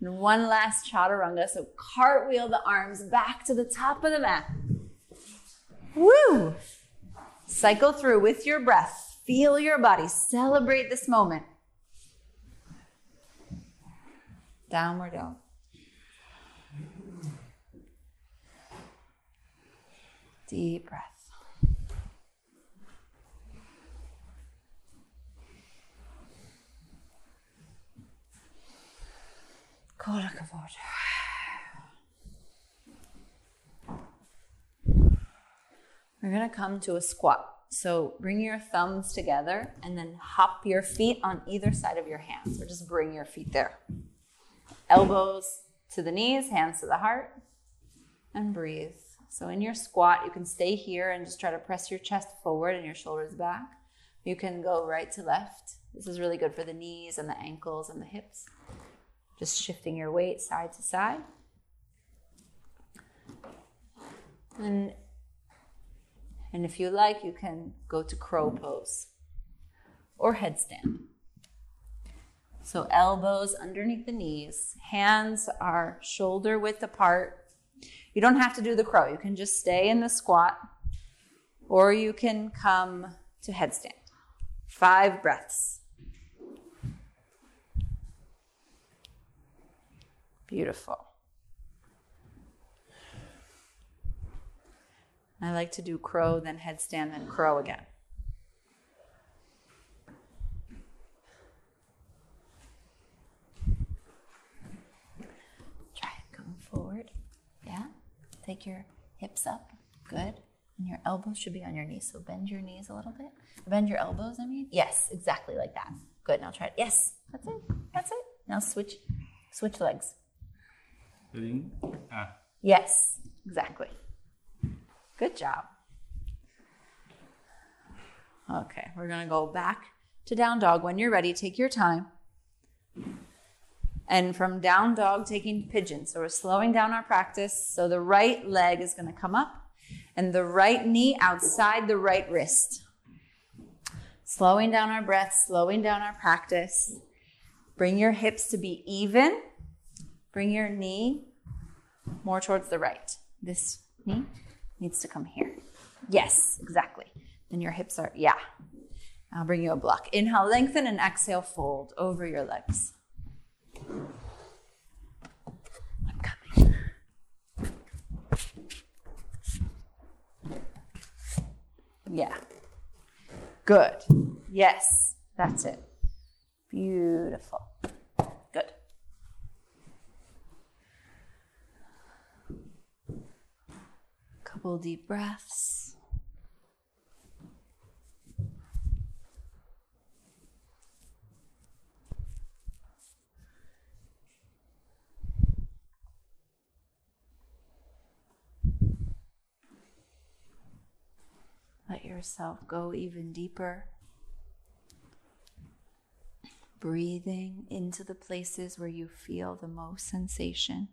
And one last chaturanga. So cartwheel the arms back to the top of the mat. Woo! Cycle through with your breath. Feel your body. Celebrate this moment. Downward dog. Deep breath. Kolla kavod. We're to come to a squat. So bring your thumbs together and then hop your feet on either side of your hands, or just bring your feet there. Elbows to the knees, hands to the heart, and breathe. So in your squat, you can stay here and just try to press your chest forward and your shoulders back. You can go right to left. This is really good for the knees and the ankles and the hips. Just shifting your weight side to side. And and if you like, you can go to crow pose or headstand. So elbows underneath the knees, hands are shoulder width apart. You don't have to do the crow. You can just stay in the squat or you can come to headstand. Five breaths. Beautiful. I like to do crow, then headstand, then crow again. Try it. Come forward. Yeah. Take your hips up. Good. And your elbows should be on your knees. So bend your knees a little bit. Bend your elbows, I mean. Yes, exactly like that. Good. Now try it. Yes. That's it. That's it. Now switch switch legs. Ah. Yes, exactly. Good job. Okay, we're going to go back to down dog. When you're ready, take your time. And from down dog, taking pigeon. So we're slowing down our practice. So the right leg is going to come up and the right knee outside the right wrist. Slowing down our breath, slowing down our practice. Bring your hips to be even. Bring your knee more towards the right. This knee needs to come here. Yes, exactly. Then your hips are, yeah. I'll bring you a block. Inhale, lengthen, and exhale, fold over your legs. I'm coming. Yeah. Good. Yes, that's it. Beautiful. Couple deep breaths. Let yourself go even deeper. Breathing into the places where you feel the most sensation.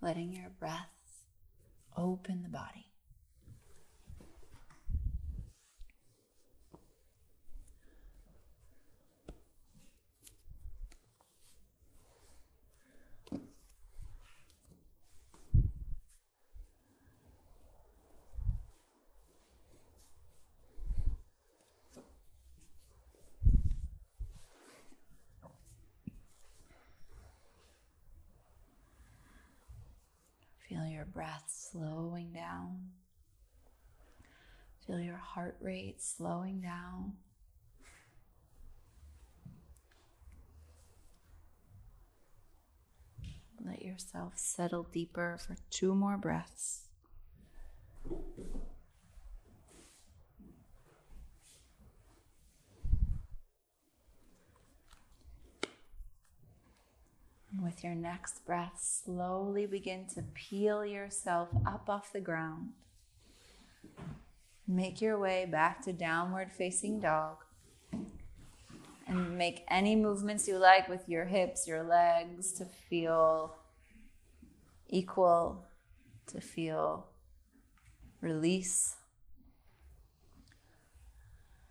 Letting your breath open the body. your breath slowing down. Feel your heart rate slowing down. Let yourself settle deeper for two more breaths. And with your next breath, slowly begin to peel yourself up off the ground. Make your way back to downward facing dog. And make any movements you like with your hips, your legs to feel equal, to feel release.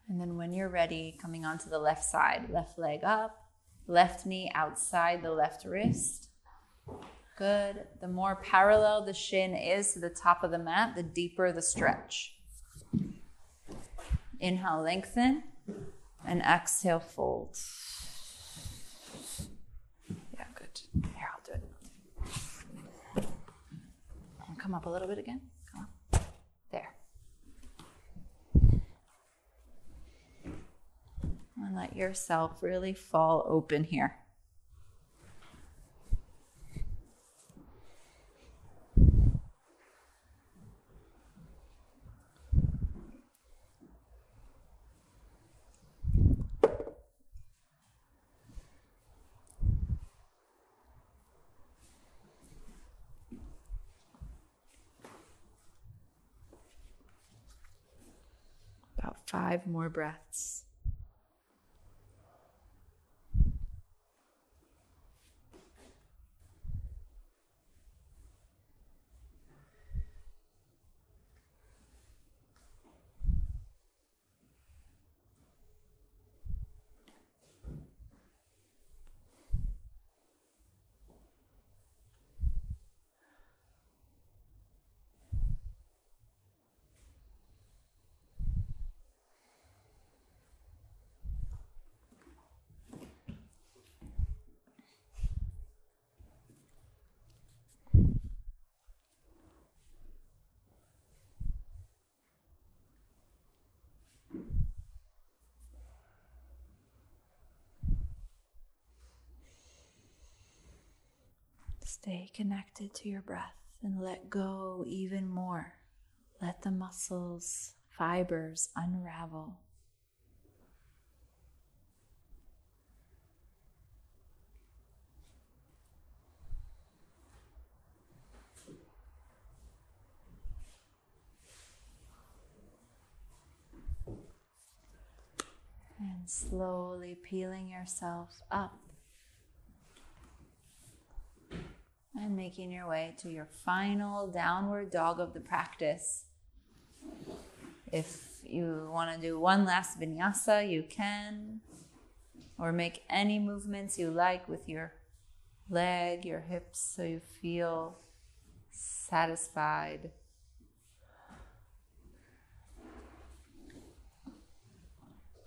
And then when you're ready, coming onto the left side, left leg up, left knee outside the left wrist. Good. The more parallel the shin is to the top of the mat, the deeper the stretch. Inhale, lengthen, and exhale, fold. Yeah, good. Here, I'll do it. Come up a little bit again. Come up. There. And let yourself really fall open here. five more breaths. Stay connected to your breath and let go even more. Let the muscles, fibers unravel. And slowly peeling yourself up and making your way to your final downward dog of the practice. If you want to do one last vinyasa, you can, or make any movements you like with your leg, your hips, so you feel satisfied.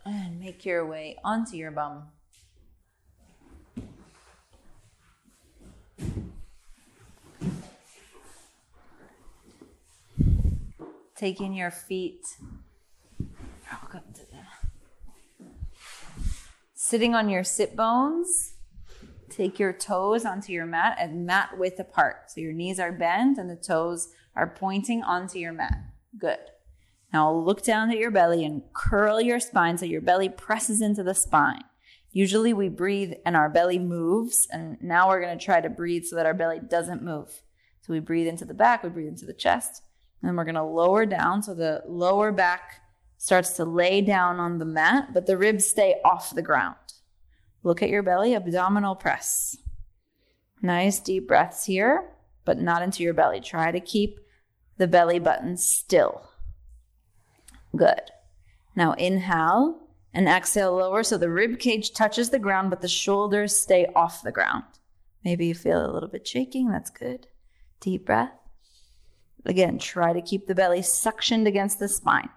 And make your way onto your bum. Taking your feet. Sitting on your sit bones take your toes onto your mat and mat width apart. So your knees are bent and the toes are pointing onto your mat. Good. Now look down at your belly and curl your spine so your belly presses into the spine. Usually we breathe and our belly moves and now we're going to try to breathe so that our belly doesn't move. So we breathe into the back we breathe into the chest and we're going to lower down so the lower back starts to lay down on the mat, but the ribs stay off the ground. Look at your belly, abdominal press. Nice deep breaths here, but not into your belly. Try to keep the belly button still. Good. Now inhale and exhale lower so the rib cage touches the ground, but the shoulders stay off the ground. Maybe you feel a little bit shaking. That's good. Deep breath. Again, try to keep the belly suctioned against the spine.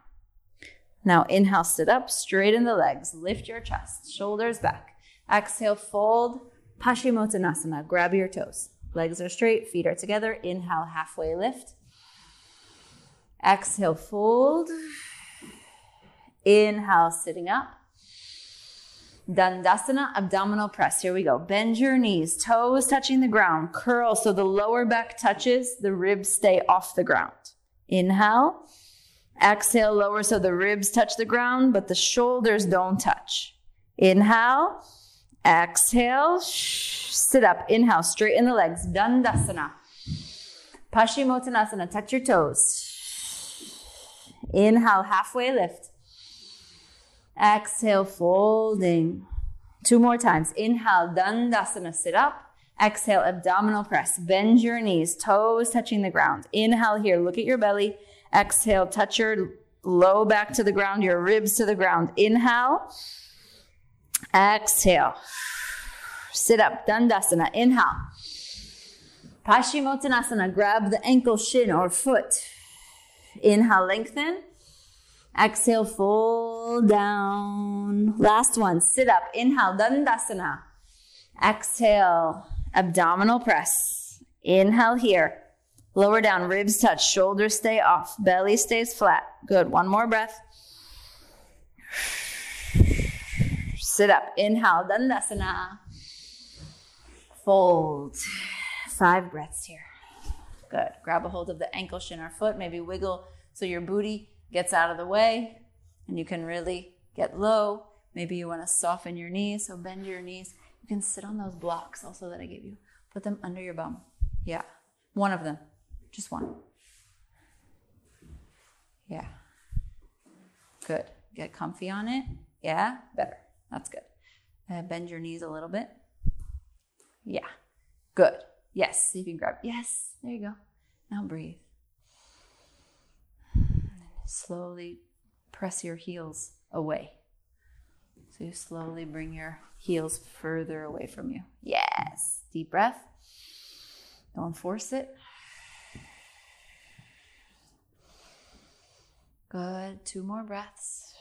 Now inhale, sit up, straighten the legs, lift your chest, shoulders back. Exhale, fold, Paschimottanasana. Grab your toes. Legs are straight, feet are together. Inhale, halfway lift. Exhale, fold. Inhale, sitting up. Dandasana abdominal press. Here we go. Bend your knees, toes touching the ground. Curl so the lower back touches, the ribs stay off the ground. Inhale. Exhale, lower so the ribs touch the ground, but the shoulders don't touch. Inhale. Exhale. Sit up. Inhale. Straighten the legs. Dandasana. Paschimottanasana. Touch your toes. Inhale. Halfway lift. Exhale, folding. Two more times. Inhale, Dandasana, sit up. Exhale, abdominal press. Bend your knees, toes touching the ground. Inhale here, look at your belly. Exhale, touch your low back to the ground, your ribs to the ground. Inhale. Exhale. Sit up, Dandasana. Inhale. Paschimottanasana, grab the ankle, shin, or foot. Inhale, lengthen. Exhale, fold down. Last one, sit up. Inhale, Dandasana. Exhale, abdominal press. Inhale here. Lower down, ribs touch, shoulders stay off, belly stays flat. Good. One more breath. Sit up. Inhale, Dandasana. Fold. Five breaths here. Good. Grab a hold of the ankle, shin, or foot. Maybe wiggle so your booty gets out of the way and you can really get low. Maybe you want to soften your knees, so bend your knees. You can sit on those blocks also that I gave you. Put them under your bum. Yeah. One of them. Just one. Yeah. Good. Get comfy on it. Yeah. Better. That's good. Uh, bend your knees a little bit. Yeah. Good. Yes. You can grab. Yes. There you go. Now breathe. Slowly press your heels away. So you slowly bring your heels further away from you. Yes. Deep breath. Don't force it. Good. Two more breaths.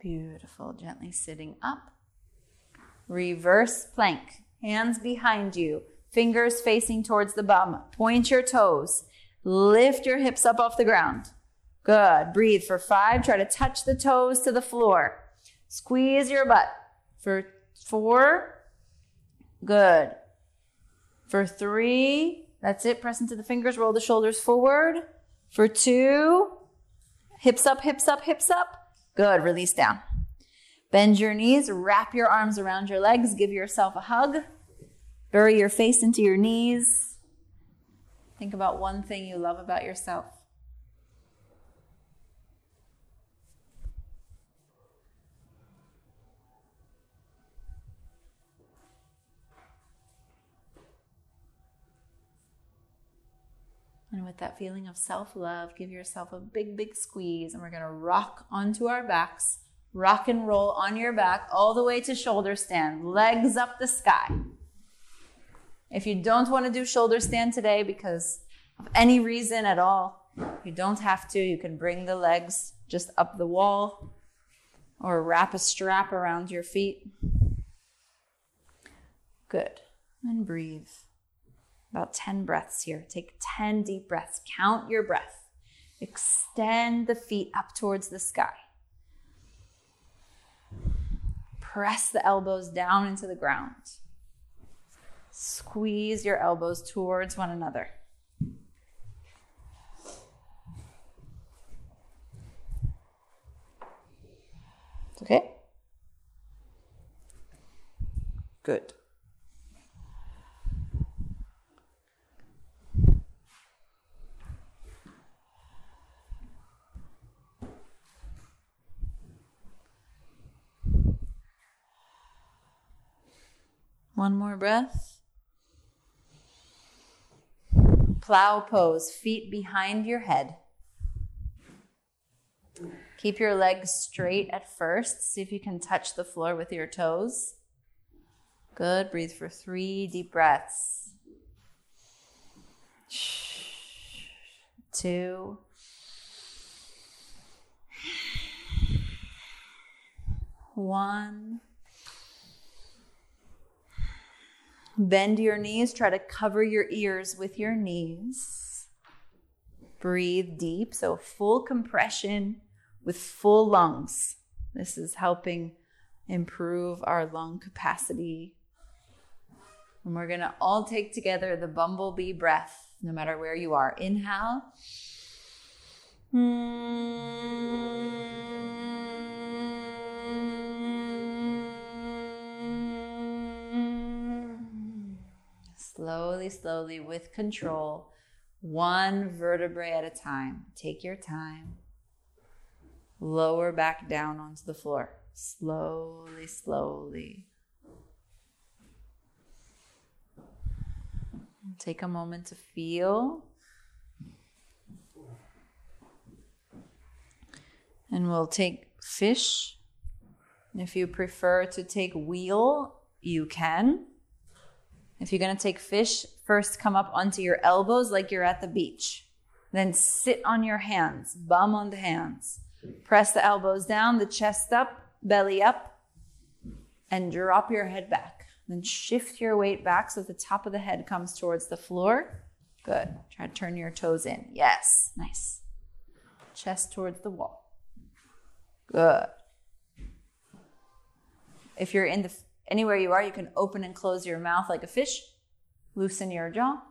Beautiful. Gently sitting up. Reverse plank. Hands behind you. Fingers facing towards the bum. Point your toes. Lift your hips up off the ground. Good. Breathe for five. Try to touch the toes to the floor. Squeeze your butt. For four. Good. For three. That's it. Press into the fingers. Roll the shoulders forward. For two. Hips up, hips up, hips up. Good. Release down. Bend your knees. Wrap your arms around your legs. Give yourself a hug. Bury your face into your knees. Think about one thing you love about yourself. And with that feeling of self love, give yourself a big, big squeeze. And we're going to rock onto our backs, rock and roll on your back all the way to shoulder stand, legs up the sky. If you don't want to do shoulder stand today because of any reason at all, you don't have to. You can bring the legs just up the wall or wrap a strap around your feet. Good. And breathe. About 10 breaths here. Take 10 deep breaths. Count your breath. Extend the feet up towards the sky. Press the elbows down into the ground. Squeeze your elbows towards one another. Okay? Good. One more breath. Plow pose, feet behind your head. Keep your legs straight at first. See if you can touch the floor with your toes. Good. Breathe for three deep breaths. Two. One. Bend your knees. Try to cover your ears with your knees. Breathe deep. So, full compression with full lungs. This is helping improve our lung capacity. And we're to all take together the bumblebee breath, no matter where you are. Inhale. Hmm. Slowly, slowly, with control, one vertebrae at a time. Take your time. Lower back down onto the floor. Slowly, slowly. Take a moment to feel. And we'll take fish. If you prefer to take wheel, you can. If you're going to take fish, first come up onto your elbows like you're at the beach. Then sit on your hands, bum on the hands. Press the elbows down, the chest up, belly up, and drop your head back. Then shift your weight back so the top of the head comes towards the floor. Good. Try to turn your toes in. Yes. Nice. Chest towards the wall. Good. If you're in the anywhere you are, you can open and close your mouth like a fish. Loosen your jaw.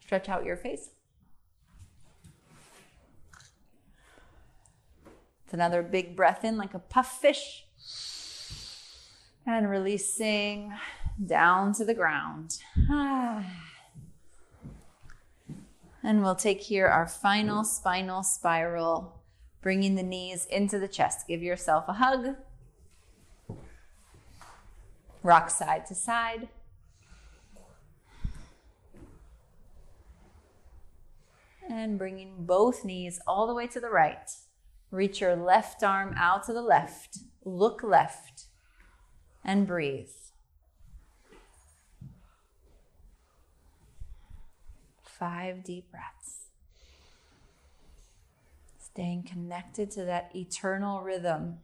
Stretch out your face. It's another big breath in like a puff fish. And releasing down to the ground. And we'll take here our final spinal spiral, bringing the knees into the chest. Give yourself a hug. Rock side to side. And bringing both knees all the way to the right. Reach your left arm out to the left. Look left and breathe. Five deep breaths. Staying connected to that eternal rhythm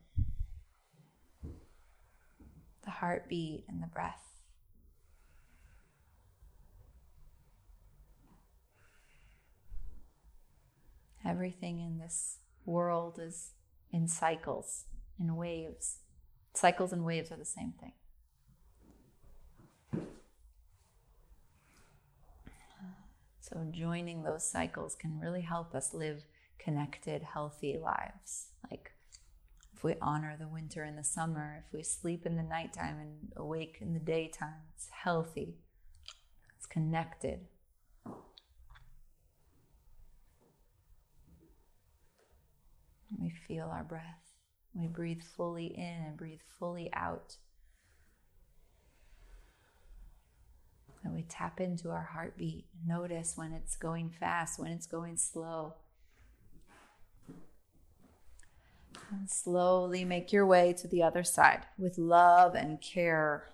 the heartbeat and the breath. Everything in this world is in cycles, in waves. Cycles and waves are the same thing. So, joining those cycles can really help us live connected, healthy lives. Like if we honor the winter and the summer, if we sleep in the nighttime and awake in the daytime, it's healthy, it's connected. We feel our breath. We breathe fully in and breathe fully out. And we tap into our heartbeat. Notice when it's going fast, when it's going slow. And slowly make your way to the other side with love and care.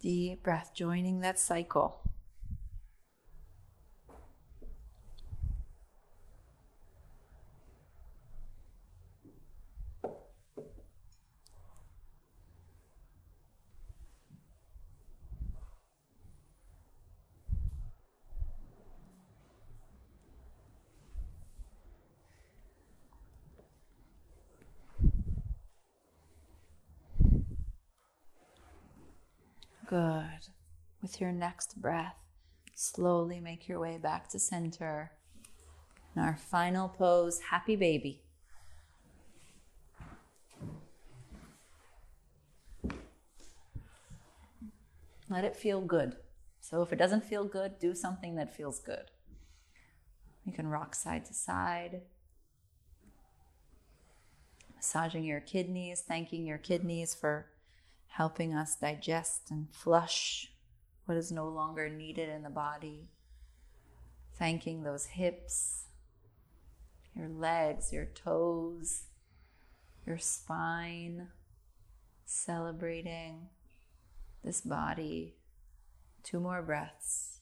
Deep breath, joining that cycle. Good. With your next breath, slowly make your way back to center. And our final pose, happy baby. Let it feel good. So if it doesn't feel good, do something that feels good. You can rock side to side, massaging your kidneys, thanking your kidneys for helping us digest and flush what is no longer needed in the body. Thanking those hips, your legs, your toes, your spine, celebrating this body. Two more breaths.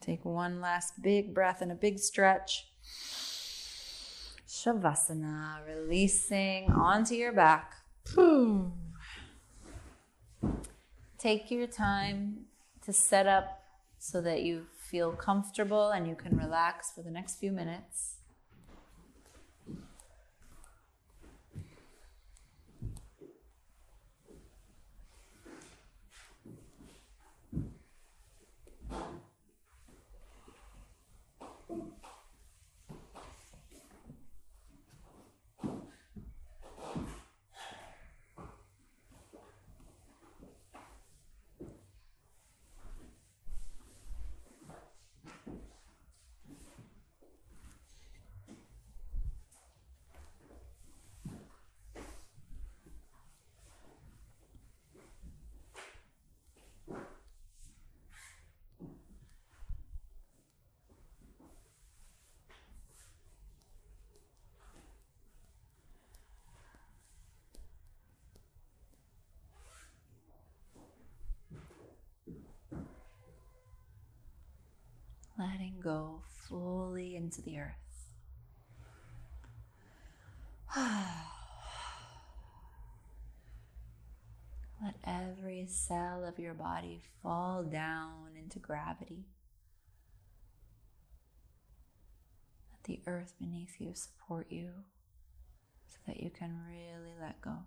take one last big breath and a big stretch. Shavasana, releasing onto your back. Take your time to set up so that you feel comfortable and you can relax for the next few minutes. Go fully into the earth. Let every cell of your body fall down into gravity. Let the earth beneath you support you so that you can really let go.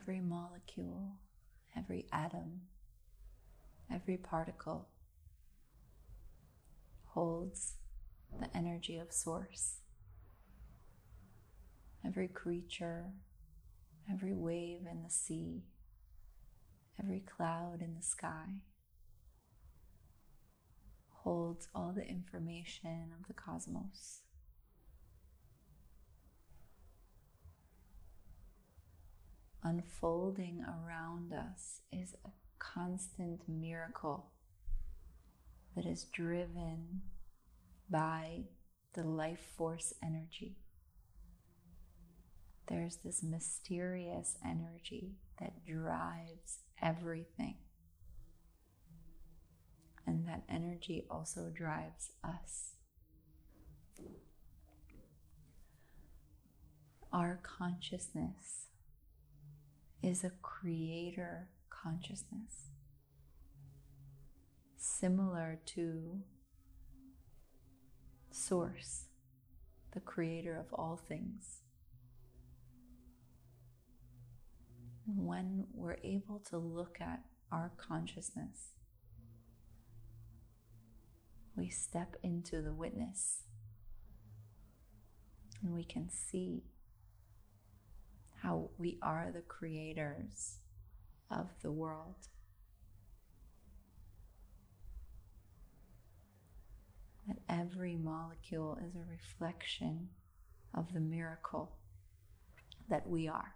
Every molecule, every atom, every particle holds the energy of Source. Every creature, every wave in the sea, every cloud in the sky holds all the information of the cosmos. Unfolding around us is a constant miracle that is driven by the life force energy. There's this mysterious energy that drives everything. And that energy also drives us. Our consciousness is a creator consciousness, similar to Source, the creator of all things. When we're able to look at our consciousness, we step into the witness and we can see how we are the creators of the world. That every molecule is a reflection of the miracle that we are.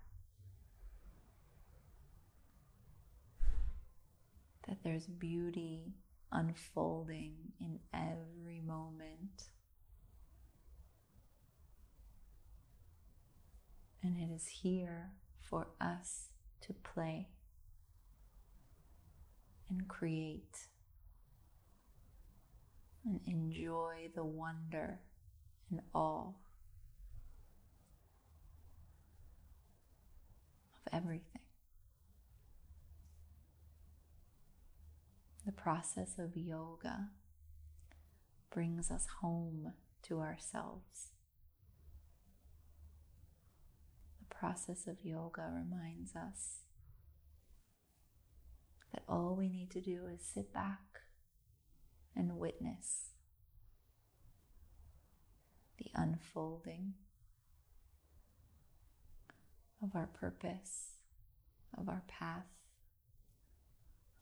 That there's beauty unfolding in every moment. And it is here for us to play and create and enjoy the wonder and awe of everything. The process of yoga brings us home to ourselves. The process of yoga reminds us that all we need to do is sit back and witness the unfolding of our purpose, of our path,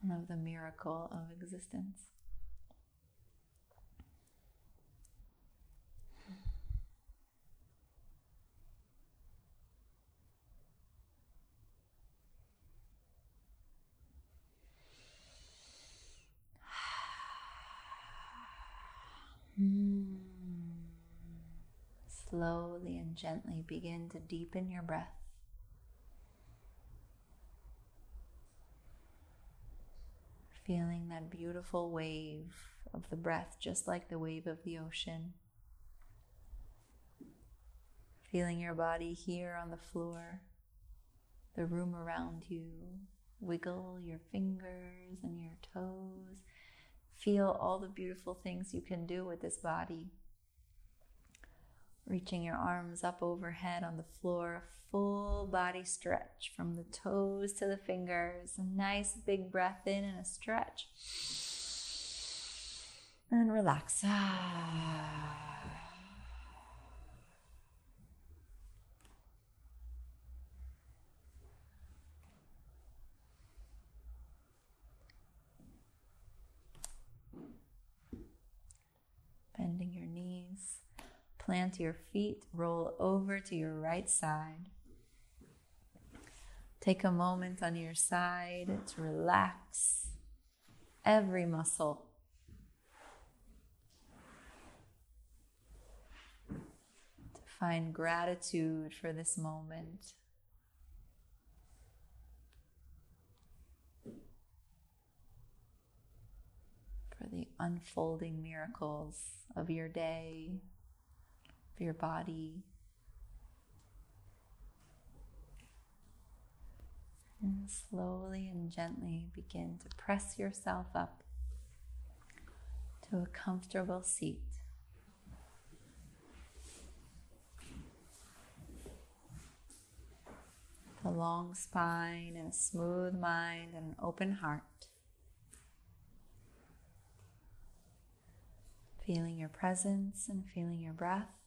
and of the miracle of existence. Slowly and gently begin to deepen your breath. Feeling that beautiful wave of the breath, just like the wave of the ocean. Feeling your body here on the floor, the room around you. Wiggle your fingers and your toes Feel all the beautiful things you can do with this body. Reaching your arms up overhead on the floor, full body stretch from the toes to the fingers. A nice big breath in and a stretch. And relax. Plant your feet, roll over to your right side. Take a moment on your side to relax every muscle. To find gratitude for this moment. For the unfolding miracles of your day, your body. And slowly and gently begin to press yourself up to a comfortable seat. a long spine and a smooth mind and an open heart. feeling your presence and feeling your breath.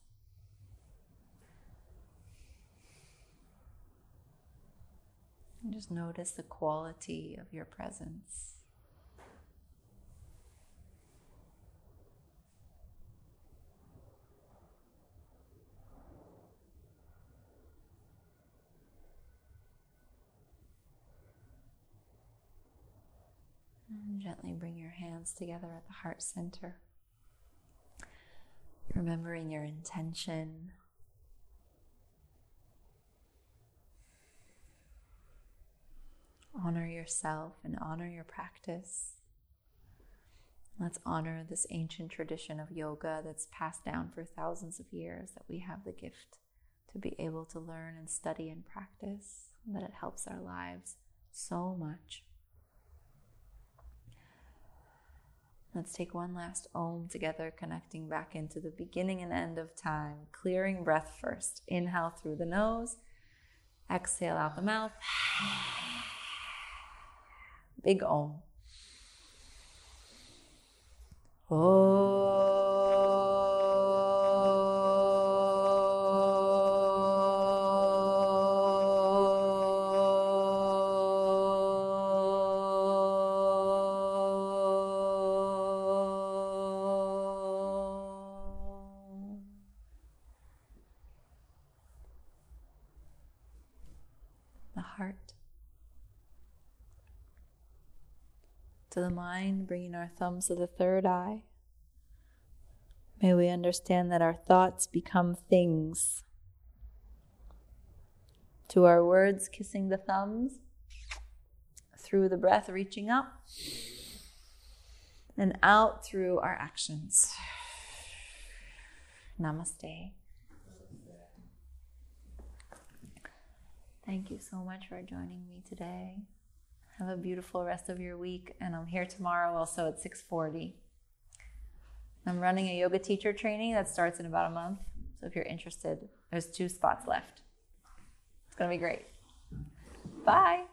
And just notice the quality of your presence. And gently bring your hands together at the heart center. Remembering your intention. Honor yourself and honor your practice. Let's honor this ancient tradition of yoga that's passed down for thousands of years that we have the gift to be able to learn and study and practice, that it helps our lives so much. Let's take one last Om together, connecting back into the beginning and end of time. Clearing breath first. Inhale through the nose, exhale out the mouth. Big Om. Oh. Thumbs of the third eye. May we understand that our thoughts become things. To our words, kissing the thumbs, through the breath, reaching up, and out through our actions. Namaste. Thank you so much for joining me today. Have a beautiful rest of your week, and I'm here tomorrow also at 6:40. I'm running a yoga teacher training that starts in about a month. So if you're interested, there's two spots left. It's going to be great. Bye.